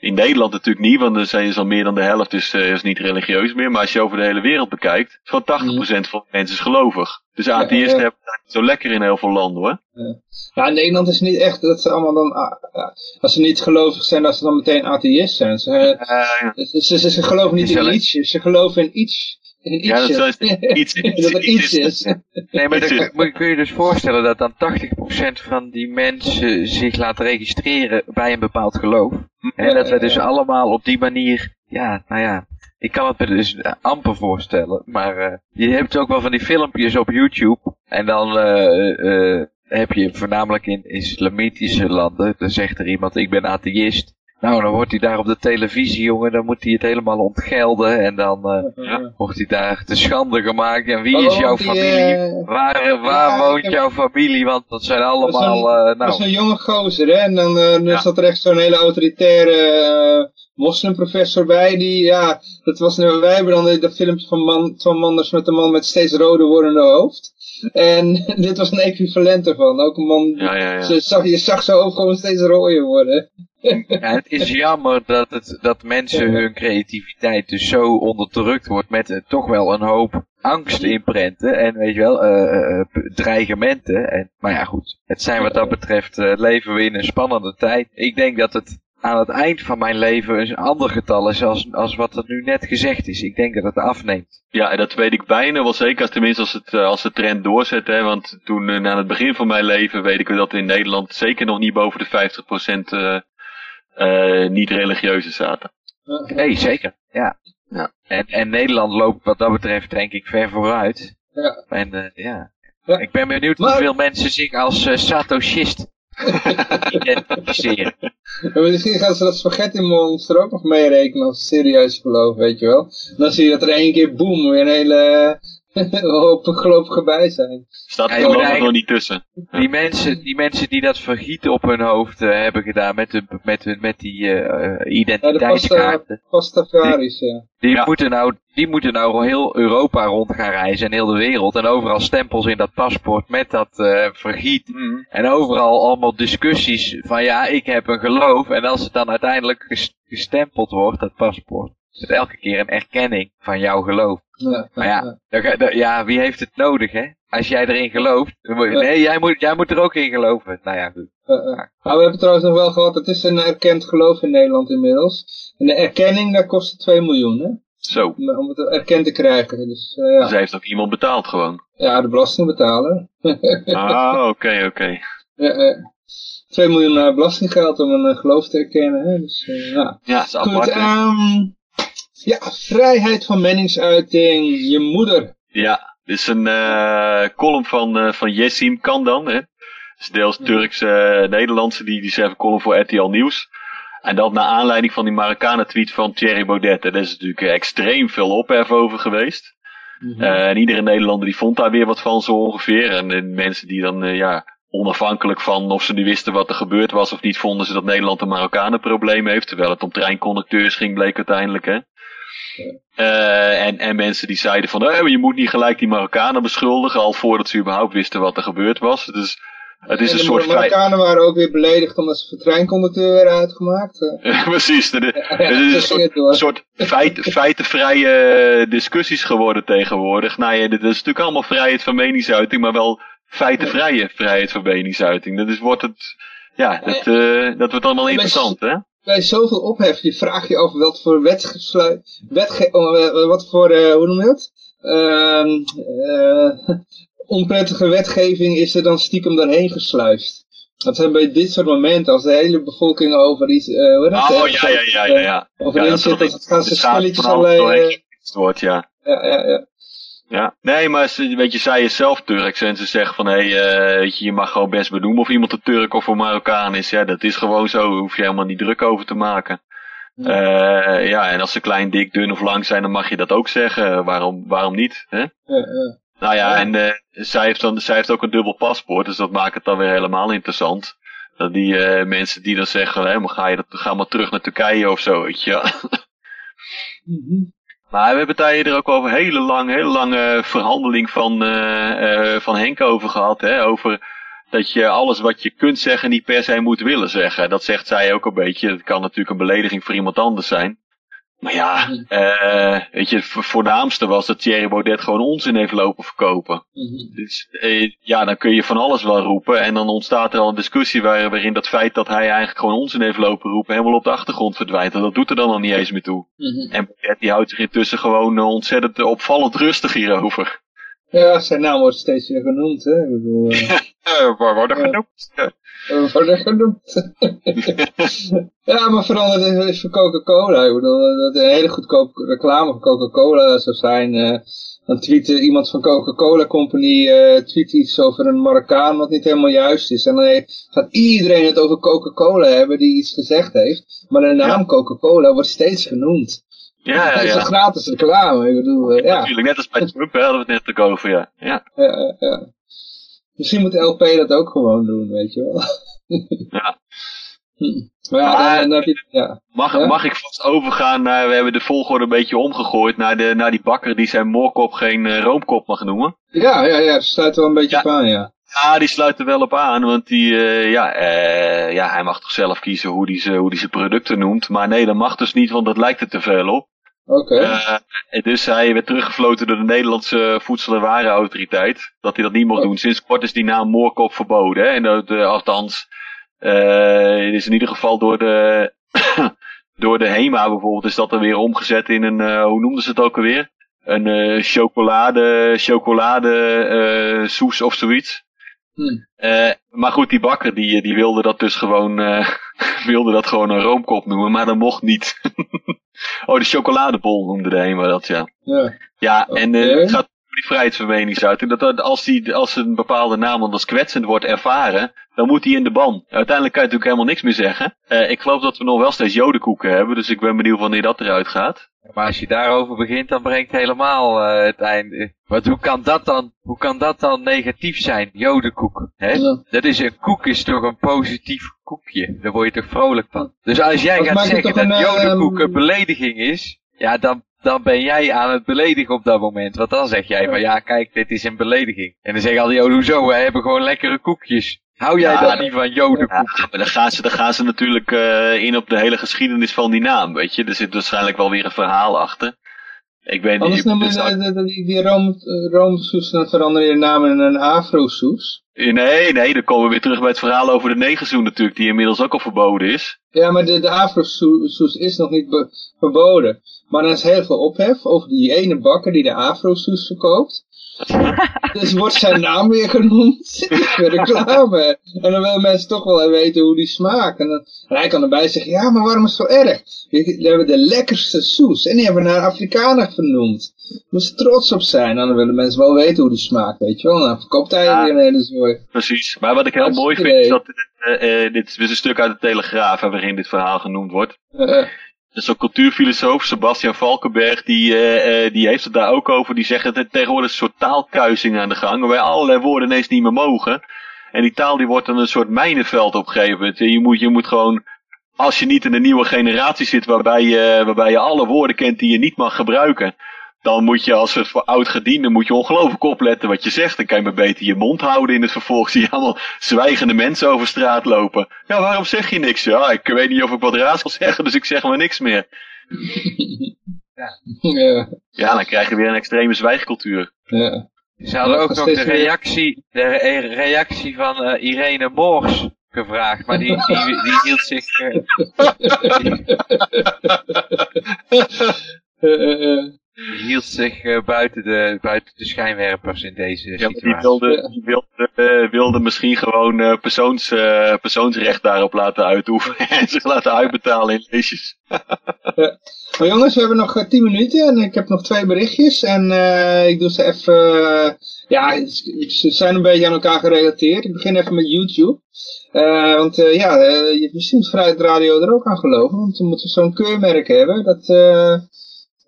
S3: in Nederland natuurlijk niet, want er zijn al meer dan de helft is, eh, is niet religieus meer. Maar als je over de hele wereld bekijkt, is gewoon 80% van de mensen is gelovig. Dus atheïsten
S2: ja.
S3: hebben het eigenlijk zo lekker in heel veel landen, hoor.
S2: Ja, in Nederland is het niet echt dat ze allemaal dan, ah, ja, als ze niet gelovig zijn, dat ze dan meteen atheïst zijn. Ze,
S3: Eh,
S2: ze, ze, ze geloven niet in iets, ze geloven in iets. In
S3: Ja, dat is iets-
S2: dat er iets is.
S4: Nee, maar dan
S3: is-
S4: kun- kun je dus voorstellen dat dan 80% van die mensen zich laat registreren bij een bepaald geloof. En dat we dus allemaal op die manier, ja, nou ja, ik kan het me dus amper voorstellen. Maar eh, je hebt ook wel van die filmpjes op YouTube. En dan eh, eh, heb je voornamelijk in islamitische landen, dan zegt er iemand, ik ben atheïst. Nou, dan wordt hij daar op de televisie, jongen, dan moet hij het helemaal ontgelden. En dan eh,
S3: Ja.
S4: wordt hij daar te schande gemaakt. En wie
S2: Oh,
S4: is jouw
S2: die,
S4: familie? Waar, waar
S2: Ja,
S4: woont jouw familie? Want dat zijn
S2: Dat
S4: allemaal, eh,
S2: Dat
S4: nou,
S2: is een jonge gozer, hè. En dan, dan
S3: Ja.
S2: zat er echt zo'n hele autoritaire eh, moslimprofessor bij. Die, ja, dat was nu, wij hebben dan de- dat filmpje van, man, van Manders met de man met steeds roder wordende hoofd. En dit was een equivalent ervan. Ook een man,
S3: Ja, ja, ja.
S2: Ze zag, je zag zo hoofd gewoon steeds rooier worden.
S4: ja, het is jammer dat, het, dat mensen hun creativiteit dus zo onderdrukt wordt met eh, toch wel een hoop angst inprenten en weet je wel, eh, eh, dreigementen. En, maar ja goed, het zijn wat dat betreft, leven we in een spannende tijd. Ik denk dat het aan het eind van mijn leven een ander getal is als, als wat er nu net gezegd is. Ik denk dat het afneemt.
S3: Ja, en dat weet ik bijna wel zeker, als, tenminste als, het, eh, als de trend doorzet. Hè, want toen, eh, aan het begin van mijn leven, weet ik wel dat in Nederland zeker nog niet boven de 50% eh eh niet religieuze zaten.
S4: Nee, zeker. Ja.
S3: Ja.
S4: En, en Nederland loopt wat dat betreft denk ik ver vooruit.
S2: Ja.
S4: En eh, ja.
S2: Ja.
S4: Ik ben benieuwd
S2: Maar-
S4: hoeveel mensen zich als eh, Satoshist identificeren.
S2: En misschien gaan ze dat spaghetti monster ook nog meerekenen als serieus geloof, weet je wel. Dan zie je dat er één keer boem, weer een hele hoop gelovigen bij zijn.
S3: Staat er nog niet tussen.
S4: Die mensen, die mensen die dat vergieten op hun hoofd eh, hebben gedaan met, hun, met, hun, met die
S2: Ja, de pasta,
S4: identiteitskaarten.
S2: pastafaris, ja.
S4: Die,
S3: Ja.
S4: moeten nou, die moeten nou heel Europa rond gaan reizen en heel de wereld. En overal stempels in dat paspoort met dat eh, vergiet.
S3: Mhm.
S4: En overal allemaal discussies van ja, ik heb een geloof. En als het dan uiteindelijk ges- gestempeld wordt, dat paspoort. Is het elke keer een erkenning van jouw geloof.
S2: Ja,
S4: Maar ja, dan- ja, wie heeft het nodig hè? Als jij erin gelooft. dan moet je-
S2: Ja.
S4: Nee, jij moet, jij moet er ook in geloven. Nou ja, goed.
S2: Uh, uh. Nou, we hebben trouwens nog wel gehad, het is een erkend geloof in Nederland inmiddels. En de erkenning, daar kost het 2 miljoen, hè?
S3: Zo.
S2: Om het erkend te krijgen. Dus uh,
S3: Dus
S2: ja.
S3: heeft ook iemand betaald gewoon.
S2: ja, de belastingbetaler.
S3: Ah, oké, oké.
S2: Ja, uh, 2 miljoen belastinggeld om een uh, geloof te erkennen, hè? Dus, uh, ja.
S3: Ja, dat is
S2: Goed,
S3: apart.
S2: ehm ja, vrijheid van meningsuiting, je moeder.
S3: Ja, dit is een eh, column van, eh van Jessim Kandan. Hè. Is deels Turks, eh, Nederlandse, die, die schrijft een column voor RTL Nieuws. En dat naar aanleiding van die Marokkanen tweet van Thierry Baudet. Daar is natuurlijk extreem veel ophef over geweest. Eh, en iedere Nederlander die vond daar weer wat van zo ongeveer. En, de mensen die dan, ja, onafhankelijk van of ze nu wisten wat er gebeurd was of niet, vonden ze dat Nederland een Marokkanenprobleem heeft. Terwijl het om treinconducteurs ging, bleek uiteindelijk, hè. Eh, en, en mensen die zeiden van, eh, je moet niet gelijk die Marokkanen beschuldigen, al voordat ze überhaupt wisten wat er gebeurd was. Dus het is
S2: en
S3: een
S2: de
S3: soort.
S2: Marokkanen waren ook weer beledigd omdat ze voor treinconducteur werden uitgemaakt. eh.
S3: Precies, het is een
S2: het
S3: soort, soort feit, feitenvrije discussies geworden tegenwoordig. Nou ja, dit is natuurlijk allemaal vrijheid van meningsuiting, maar wel feitenvrije vrijheid van meningsuiting. Dat is, wordt het, ja, dat, dat wordt allemaal interessant, hè?
S2: Bij zoveel ophef, je vraagt je af wat voor wetgesluit, wetge oh, eh, wat voor, eh, hoe noem je dat? Ehm, eh, onprettige wetgeving is er dan stiekem doorheen gesluist. Dat zijn bij dit soort momenten, als de hele bevolking over iets, eh hoe heet dat?
S3: Oh,
S2: eh,
S3: ja, ja, ja, ja. ja.
S2: Over
S3: Ja, dat
S2: zit, dat gaan ze spelletjes allerlei... eh,
S3: wordt, ja.
S2: Ja, ja, ja.
S3: Ja, nee, maar ze, weet je, zij is zelf Turks en ze zeggen van, hé, hey, weet je, je mag gewoon best benoemen of iemand een Turk of een Marokkaan is. Ja, dat is gewoon zo, daar hoef je helemaal niet druk over te maken. Eh, ja, en als ze klein, dik, dun of lang zijn, dan mag je dat ook zeggen. Waarom, waarom niet? Hè?
S2: ja, ja.
S3: Nou ja,
S2: Ja.
S3: en eh, zij, heeft dan, zij heeft ook een dubbel paspoort, dus dat maakt het dan weer helemaal interessant. Dat die eh, mensen die dan zeggen, hè, maar ga, je dat, ga maar terug naar Turkije of zo, weet je. Maar we hebben daar eerder ook over hele lang, hele lange verhandeling van, eh, eh, van Henk over gehad. Hè? Over dat je alles wat je kunt zeggen niet per se moet willen zeggen. Dat zegt zij ook een beetje. Het kan natuurlijk een belediging voor iemand anders zijn. Maar ja, eh, weet je, het vo- voornaamste was dat Thierry Baudet gewoon onzin heeft lopen verkopen.
S2: Mhm.
S3: Dus eh, ja, dan kun je van alles wel roepen. En dan ontstaat er al een discussie waar, waarin dat feit dat hij eigenlijk gewoon onzin heeft lopen roepen helemaal op de achtergrond verdwijnt. En dat doet er dan al niet eens meer toe.
S2: Mhm.
S3: En Baudet die houdt zich intussen gewoon eh, ontzettend opvallend rustig hierover.
S2: Ja, zijn naam wordt steeds weer genoemd, hè. Ik bedoel,
S3: Uh, waar worden genoemd?
S2: We worden genoemd. ja, maar vooral het is voor Coca-Cola. Ik bedoel, dat een hele goedkope reclame voor Coca-Cola zou zijn. eh, dan tweet iemand van Coca-Cola Company eh, tweet iets over een Marokkaan wat niet helemaal juist is. En dan heeft- gaat iedereen het over Coca-Cola hebben die iets gezegd heeft. Maar de naam
S3: Ja.
S2: Coca-Cola wordt steeds genoemd.
S3: Ja, ja,
S2: Het is een
S3: ja.
S2: gratis reclame. Ik bedoel, eh, ja.
S3: Natuurlijk, net als bij Trump hè, hadden we het net ook over, ja. ja.
S2: Ja, ja, ja. Misschien moet LP dat ook gewoon doen, weet je wel.
S3: Ja.
S2: Hm. Maar ja,
S3: Maar-
S2: dan, dan heb je, ja.
S3: Mag,
S2: Ja?
S3: mag ik vast overgaan naar, we hebben de volgorde een beetje omgegooid, naar, de, naar die bakker die zijn moorkop geen eh, roomkop mag noemen.
S2: Ja, ja, ja, dat sluit wel een beetje
S3: Ja.
S2: op aan, ja.
S3: Ja, die sluit er wel op aan, want die, eh, ja, ja, hij mag toch zelf kiezen hoe hij hoe die zijn producten noemt. Maar nee, dat mag dus niet, want dat lijkt er te veel op.
S2: Oké.
S3: Eh, dus hij werd teruggefloten door de Nederlandse Voedsel- en Warenautoriteit. Dat hij dat niet mocht
S2: Oh.
S3: doen. Sinds kort is die naam moorkop verboden. Hè? En dat, eh, althans, eh, het is in ieder geval door de, door de HEMA bijvoorbeeld is dat er weer omgezet in een, hoe noemden ze het ook alweer? Een chocolade, chocolade soes of zoiets.
S2: Hm.
S3: Eh, maar goed, die bakker die, die wilde dat dus gewoon, wilde dat gewoon een roomkop noemen, maar dat mocht niet. oh, de chocoladebol noemde de HEMA dat, ja.
S2: Ja.
S3: Ja, en eh,
S2: Oké.
S3: het gaat die vrijheidsvermeningsuiting. Dat, als, die, als een bepaalde naam dan als kwetsend wordt ervaren, dan moet die in de ban. Uiteindelijk kan je natuurlijk helemaal niks meer zeggen. Eh, ik geloof dat we nog wel steeds jodenkoeken hebben, dus ik ben benieuwd wanneer dat eruit gaat.
S4: Maar als je daarover begint, dan brengt helemaal eh, het einde. Want hoe kan dat dan, hoe kan dat dan negatief zijn, jodenkoek? Hè?
S2: Ja.
S4: Dat is een koek, is toch een positief koekje? Daar word je toch vrolijk van? Dus als jij
S2: Dat
S4: gaat zeggen dat
S2: een,
S4: jodenkoek
S2: ehm,
S4: een belediging is, ja, dan, dan ben jij aan het beledigen op dat moment. Want dan zeg jij van, ja, kijk, dit is een belediging. En dan zeggen al die joden, hoezo, wij hebben gewoon lekkere koekjes. Hou jij
S3: Ja,
S4: dan
S3: dat-
S4: niet van
S3: Ja,
S4: jodenkoek?
S3: maar dan gaan ze, dan gaan ze natuurlijk eh, in op de hele geschiedenis van die naam, weet je. Er zit waarschijnlijk wel weer een verhaal achter. Ik weet
S2: Anders
S3: niet.
S2: noemen
S3: dus
S2: we
S3: dat-
S2: de, de, die, die eh, roomsoes, dan verander je de naam in een afro-soes.
S3: Nee, nee, dan komen we weer terug bij het verhaal over de negerzoen natuurlijk, die inmiddels ook al verboden is.
S2: Ja, maar de, de is nog niet verboden. Maar er is heel veel ophef over die ene bakker die de afro-soes verkoopt. Dus wordt zijn naam weer genoemd. Voor reclame. En dan willen mensen toch wel weten hoe die smaakt. En, dan, en hij kan erbij zeggen, ja, maar waarom is het zo erg? We hebben de lekkerste soes. En die hebben we naar Afrikanen vernoemd. Daar moeten ze trots op zijn. En dan willen mensen wel weten hoe die smaakt, weet je wel. Dan verkoopt hij
S3: Ja.
S2: weer een hele zooi.
S3: Precies. Maar wat ik heel mooi vind, is dat eh, eh, dit is een stuk uit de Telegraaf waarin dit verhaal genoemd wordt.
S2: Eh,
S3: Dus zo'n cultuurfilosoof, Sebastian Valkenberg, die, eh, die heeft het daar ook over. Die zegt dat er tegenwoordig een soort taalkuising aan de gang, waarbij allerlei woorden ineens niet meer mogen. En die taal die wordt dan een soort mijnenveld op een gegeven moment. Je moet, je moet gewoon als je niet in een nieuwe generatie zit waarbij je, waarbij je alle woorden kent die je niet mag gebruiken, dan moet je als het voor oud gediende moet je ongelooflijk opletten wat je zegt. Dan kan je maar beter je mond houden in het vervolg. Zie je allemaal zwijgende mensen over straat lopen. Ja, waarom zeg je niks? Ja, ik weet niet of ik wat raar zal zeggen, dus ik zeg maar niks meer.
S2: Ja.
S3: Ja, dan krijg je weer een extreme zwijgcultuur.
S2: ja.
S4: Ze hadden ook
S2: nog
S4: de reactie, de re- reactie van eh, Irene Moors gevraagd, maar die, die, die hield zich... eh,
S2: Eh,
S4: hield zich eh, buiten, de, buiten de schijnwerpers in deze
S3: Ja, die
S4: situatie.
S3: wilde, die wilde, eh, wilde misschien gewoon eh, persoons, eh, persoonsrecht daarop laten uitoefenen. En zich laten uitbetalen in leesjes.
S2: Maar jongens, we hebben nog eh, 10 minuten en ik heb nog twee berichtjes. En eh, ik doe ze even... ja, ze zijn een beetje aan elkaar gerelateerd. Ik begin even met YouTube. Eh, want eh, ja, eh, je misschien moet Vrijheid Radio er ook aan geloven. Want we moeten zo'n keurmerk hebben. Dat, eh,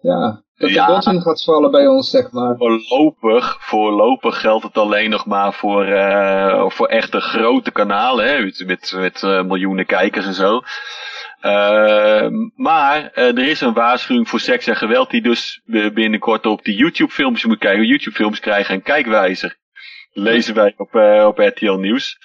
S2: ja, dat de botten gaat vallen bij ons, zeg maar.
S3: Voorlopig, voorlopig geldt het alleen nog maar voor, eh, voor echte grote kanalen, hè, met, met, met eh, miljoenen kijkers en zo. Eh, maar er is een waarschuwing voor seks en geweld die dus binnenkort op die YouTube filmpjes moet kijken. YouTube films krijgen een kijkwijzer. Lezen wij op, op RTL Nieuws.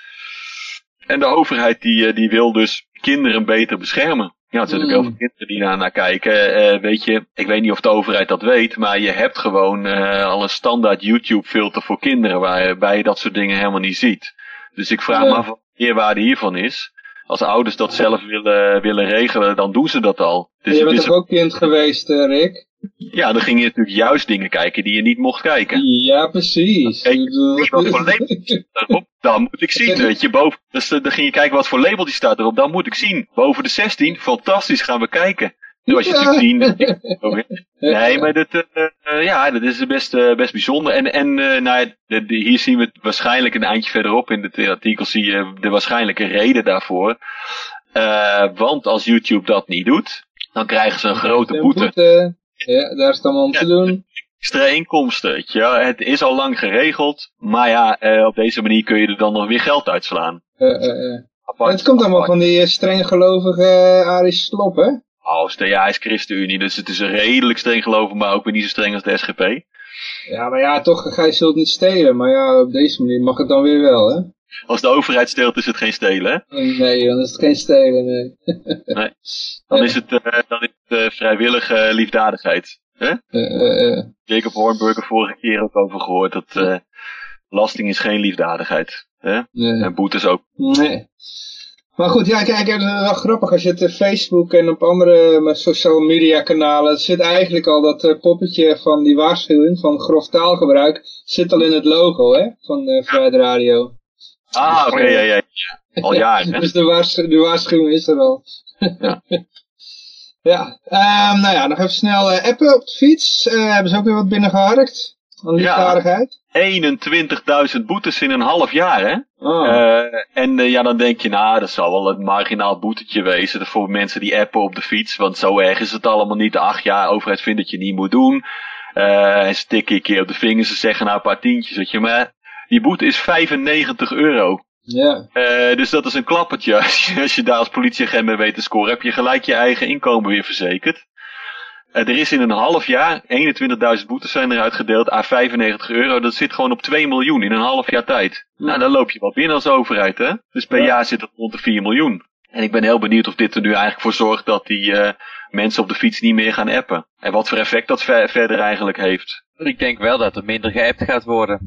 S3: En de overheid die, die wil dus kinderen beter beschermen. Ja, er zijn natuurlijk heel veel kinderen die daar naar kijken. Eh, weet je, ik weet niet of de overheid dat weet, maar je hebt gewoon eh, al een standaard YouTube filter voor kinderen waarbij je dat soort dingen helemaal niet ziet. Dus ik vraag
S2: Ja.
S3: me af wat de eerwaarde hiervan is. Als ouders dat zelf willen, willen regelen, dan doen ze dat al. Dus
S2: je bent toch ook kind geweest, eh, Rick?
S3: Ja, dan ging je natuurlijk juist dingen kijken die je niet mocht kijken.
S2: Ja, precies.
S3: Je wat voor label staat erop? Dan moet ik zien, weet je. Boven, dus eh, dan ging je kijken wat voor label die staat erop. Dan moet ik zien. Boven de 16, fantastisch, gaan we kijken. Nu als je
S2: Ja.
S3: natuurlijk zien. Nee, maar dat, eh, eh, ja, dat is best, best bijzonder. En, en eh, nou, ja, de- de- hier zien we het waarschijnlijk een eindje verderop in het artikel. Zie je de waarschijnlijke reden daarvoor. Want als YouTube dat niet doet, dan krijgen ze een grote boete.
S2: Ja, daar is het allemaal om te
S3: Ja.
S2: doen.
S3: extra inkomsten. Je. wel. Het is al lang geregeld, maar ja, eh, op deze manier kun je er dan nog weer geld uitslaan.
S2: Eh, eh, eh.
S3: Apart,
S2: het komt allemaal
S3: apart.
S2: van die eh, streng gelovige Arie Slop, hè?
S3: Oh, ja, hij is ChristenUnie, dus het is redelijk streng geloven, maar ook weer niet zo streng als de SGP.
S2: Ja, maar ja, toch, ga je zult niet stelen. Maar ja, op deze manier mag het dan weer wel, hè?
S3: Als de overheid steelt, is het geen stelen. hè?
S2: Nee, dan is het geen stelen, nee.
S3: Nee. Dan is het, eh, dan is het eh, vrijwillige liefdadigheid. Hè?
S2: Eh.
S3: Jacob Hornburger vorige keer ook over gehoord dat belasting is geen liefdadigheid. Hè?
S2: nee.
S3: En boetes ook.
S2: Nee. Maar goed, ja, kijk, het is wel grappig als je het op Facebook en op andere social media kanalen, zit eigenlijk al dat poppetje van die waarschuwing van grof taalgebruik, zit al in het logo, hè, van uh, Vrijheid Radio.
S3: Ah, oké, ja, ja, ja. Al jaren?
S2: Dus de, waarschu de waarschuwing is er al.
S3: Ja.
S2: ja, ehm, nou ja, nog even snel eh, appen op de fiets. Eh, hebben ze ook weer wat binnengeharkt? Aan liefdadigheid?
S3: 21.000 boetes in een half jaar, hè?
S2: Oh.
S3: Eh, en ja, dan denk je, nou, dat zal wel een marginaal boetetje wezen voor mensen die appen op de fiets. Want zo erg is het allemaal niet. Ach ja, overheid vindt dat je niet moet doen. En ze tikken een keer op de vingers, ze zeggen nou een paar tientjes, weet je. Maar die boete is 95 euro.
S2: ja.
S3: Eh, dus dat is een klappertje. Als je, als je daar als politieagent mee weet te scoren, heb je gelijk je eigen inkomen weer verzekerd. Eh, er is in een half jaar 21.000 boetes zijn er uitgedeeld à 95 euro. Dat zit gewoon op 2 miljoen in een half jaar tijd. Nou, dan loop je wel binnen als overheid, hè? Dus per
S2: Ja.
S3: jaar zit het rond de 4 miljoen. En ik ben heel benieuwd of dit er nu eigenlijk voor zorgt dat die eh, mensen op de fiets niet meer gaan appen. En wat voor effect dat ver- verder eigenlijk heeft.
S4: Ik denk wel dat er minder geappt gaat worden.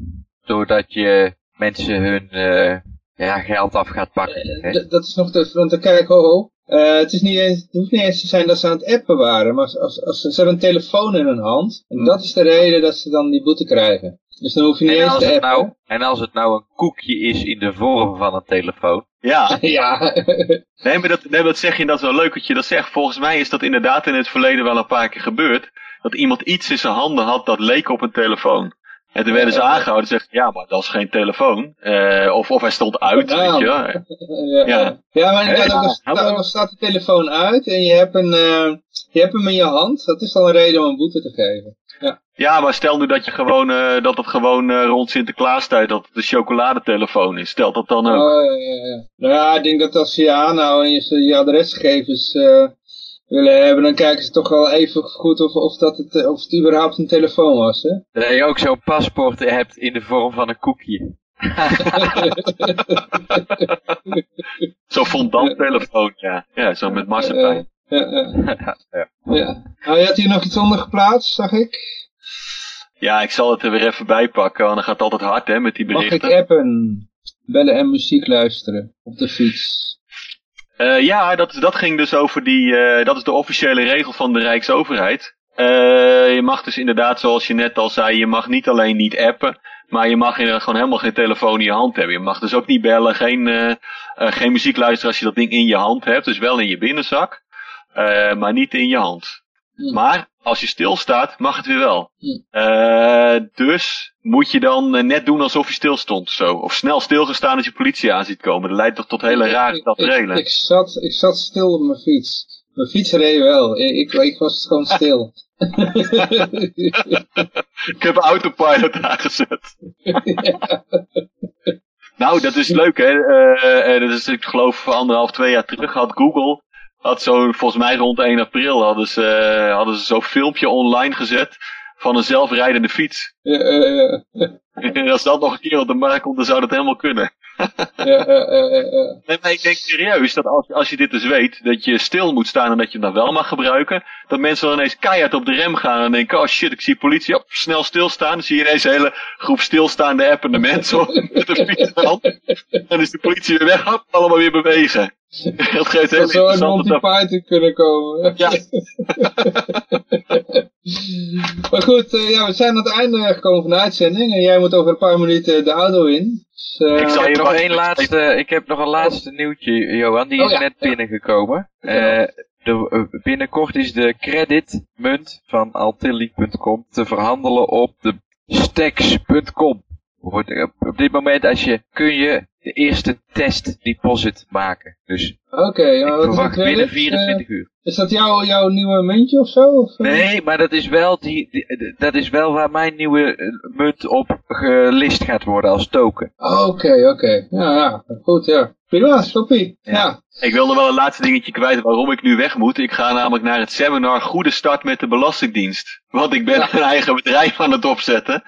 S4: Doordat je mensen hun eh, ja, geld af gaat pakken. hè.
S2: D- dat is nog de, want dan kijk, ho, ho. Eh, het, is niet eens, het hoeft niet eens te zijn dat ze aan het appen waren, maar als, als, als, ze hebben een telefoon in hun hand. En dat is de reden dat ze dan die boete krijgen. Dus dan hoef je niet
S4: En
S2: eens
S4: als,
S2: te
S4: het
S2: appen.
S4: nou, en als het nou een koekje is in de vorm van een telefoon.
S3: Ja,
S2: Ja,
S3: nee, maar dat, nee, dat zeg je dat is wel leuk dat je dat zegt. Volgens mij is dat inderdaad in het verleden wel een paar keer gebeurd. Dat iemand iets in zijn handen had dat leek op een telefoon. En toen werden ze aangehouden en zeggen, ja, maar dat is geen telefoon. Eh, of, of hij stond uit,
S2: Ja.
S3: weet je wel.
S2: Ja,
S3: Ja.
S2: ja maar
S3: Hey,
S2: ook al staat de telefoon uit en je hebt, een, eh, je hebt hem in je hand, dat is al een reden om een boete te geven.
S3: Ja, maar stel nu dat je gewoon, eh, dat het gewoon eh, rond Sinterklaastijd, dat het een chocoladetelefoon is. Stel dat dan ook.
S2: Oh, ja, ja, ja. Nou ja, ik denk dat als ze je aanhouden en je ze je adresgegevens eh, willen hebben, dan kijken ze toch wel even goed of, of, dat het, eh, of het überhaupt een telefoon was, hè?
S4: Dat je ook zo'n paspoort hebt in de vorm van een koekje.
S3: Zo'n fondanttelefoon, ja. Ja, zo met marsepein.
S2: Ja, ja,
S4: Ja.
S2: ja. Nou, je had hier nog iets onder geplaatst, zag ik.
S3: Ja, ik zal het er weer even bij pakken, want dan gaat het altijd hard, hè, met die
S2: Mag ik
S3: berichten.
S2: appen? Bellen en muziek luisteren op de fiets.
S3: Eh, ja, dat, dat ging dus over die, eh, dat is de officiële regel van de Rijksoverheid. Eh, je mag dus inderdaad, zoals je net al zei, je mag niet alleen niet appen, maar je mag inderdaad gewoon helemaal geen telefoon in je hand hebben. Je mag dus ook niet bellen, geen, geen muziek luisteren als je dat ding in je hand hebt, dus wel in je binnenzak, maar niet in je hand.
S2: Hm.
S3: Maar als je stilstaat, mag het weer wel.
S2: Hm.
S3: Eh, dus moet je dan eh, net doen alsof je stil stond of zo. Of snel stilgestaan als je politie aan ziet komen. Dat leidt toch tot hele rare
S2: Ik- ik,
S3: tafereelen.
S2: ik, zat, ik zat stil op mijn fiets. Mijn fiets reed wel. Ik, ik, was gewoon stil.
S3: Ik heb autopilot aangezet. Nou, dat is leuk hè. Eh, dat is, ik geloof anderhalf, twee jaar terug had Google, had zo, volgens mij rond 1 april, hadden ze, eh, hadden ze zo'n filmpje online gezet van een zelfrijdende fiets.
S2: Ja, ja, ja.
S3: En als dat nog een keer op de markt komt, dan zou dat helemaal kunnen.
S2: Ja, ja, ja, ja, ja.
S3: Nee, maar ik denk serieus dat als, als je dit dus weet, dat je stil moet staan en dat je hem dan wel mag gebruiken, dat mensen dan ineens keihard op de rem gaan en denken, oh shit, ik zie politie, op, snel stilstaan. Dan zie je ineens een hele groep stilstaande appende mensen met een fiets in de hand. Dan is de politie weer weg, hop, allemaal weer bewegen. Dat geeft heel
S2: Dat zou een
S3: interessante
S2: Monty Python kunnen komen.
S3: Ja.
S2: maar goed, eh, ja, we zijn aan het einde gekomen van de uitzending. En jij moet over een paar minuten de auto in. Dus, eh,
S3: Ik zal
S4: heb,
S3: je
S4: nog één laatste, ik heb nog een laatste nieuwtje, Johan. Die
S2: Oh
S4: is
S2: ja,
S4: net
S2: ja.
S4: binnengekomen. Eh, de, eh, binnenkort is de creditmunt van Altilli.com te verhandelen op de stacks.com. Op dit moment als je, kun je de eerste test deposit maken. Dus
S2: Oké, ja,
S4: ik
S2: een
S4: verwacht binnen
S2: credit?
S4: 24 uur.
S2: Eh, is dat jouw, jouw nieuwe muntje of zo? Of, eh?
S4: Nee, maar dat is wel, die, die- dat is wel waar mijn nieuwe eh, munt op gelist gaat worden als token.
S2: Oké, oké. Ja, ja, goed, ja. Prima, stoppie. Ja.
S4: Ja.
S3: Ik wil nog wel een laatste dingetje kwijt waarom ik nu weg moet. Ik ga namelijk naar het seminar Goede Start met de Belastingdienst. Want ik ben
S2: Ja.
S3: een eigen bedrijf aan het opzetten.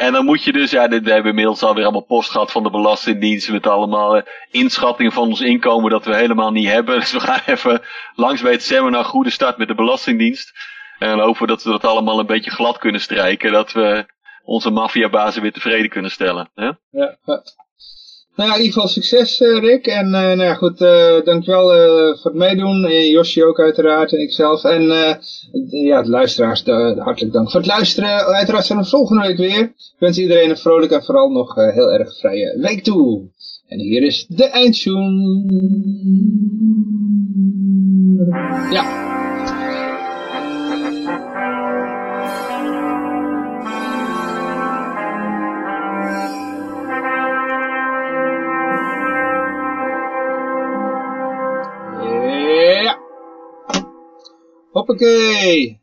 S3: En dan moet je dus, ja, dit, we hebben inmiddels alweer allemaal post gehad van de Belastingdienst. Met allemaal eh, inschattingen van ons inkomen dat we helemaal niet hebben. Dus we gaan even langs bij het seminar Goede Start met de Belastingdienst. En dan hopen we dat we dat allemaal een beetje glad kunnen strijken. Dat we onze maffiabazen weer tevreden kunnen stellen. Hè?
S2: Ja, ja. Nou in ieder geval succes eh, Rick. En eh, nou ja, goed, eh, dankjewel voor het meedoen. En Josje ook uiteraard en ikzelf. En ja, de luisteraars, hartelijk dank voor het luisteren. Uiteraard zijn we volgende week weer. Ik wens iedereen een vrolijk en vooral nog heel erg vrije week toe. En hier is de eindtune. Ja. Ja. Hoppakee.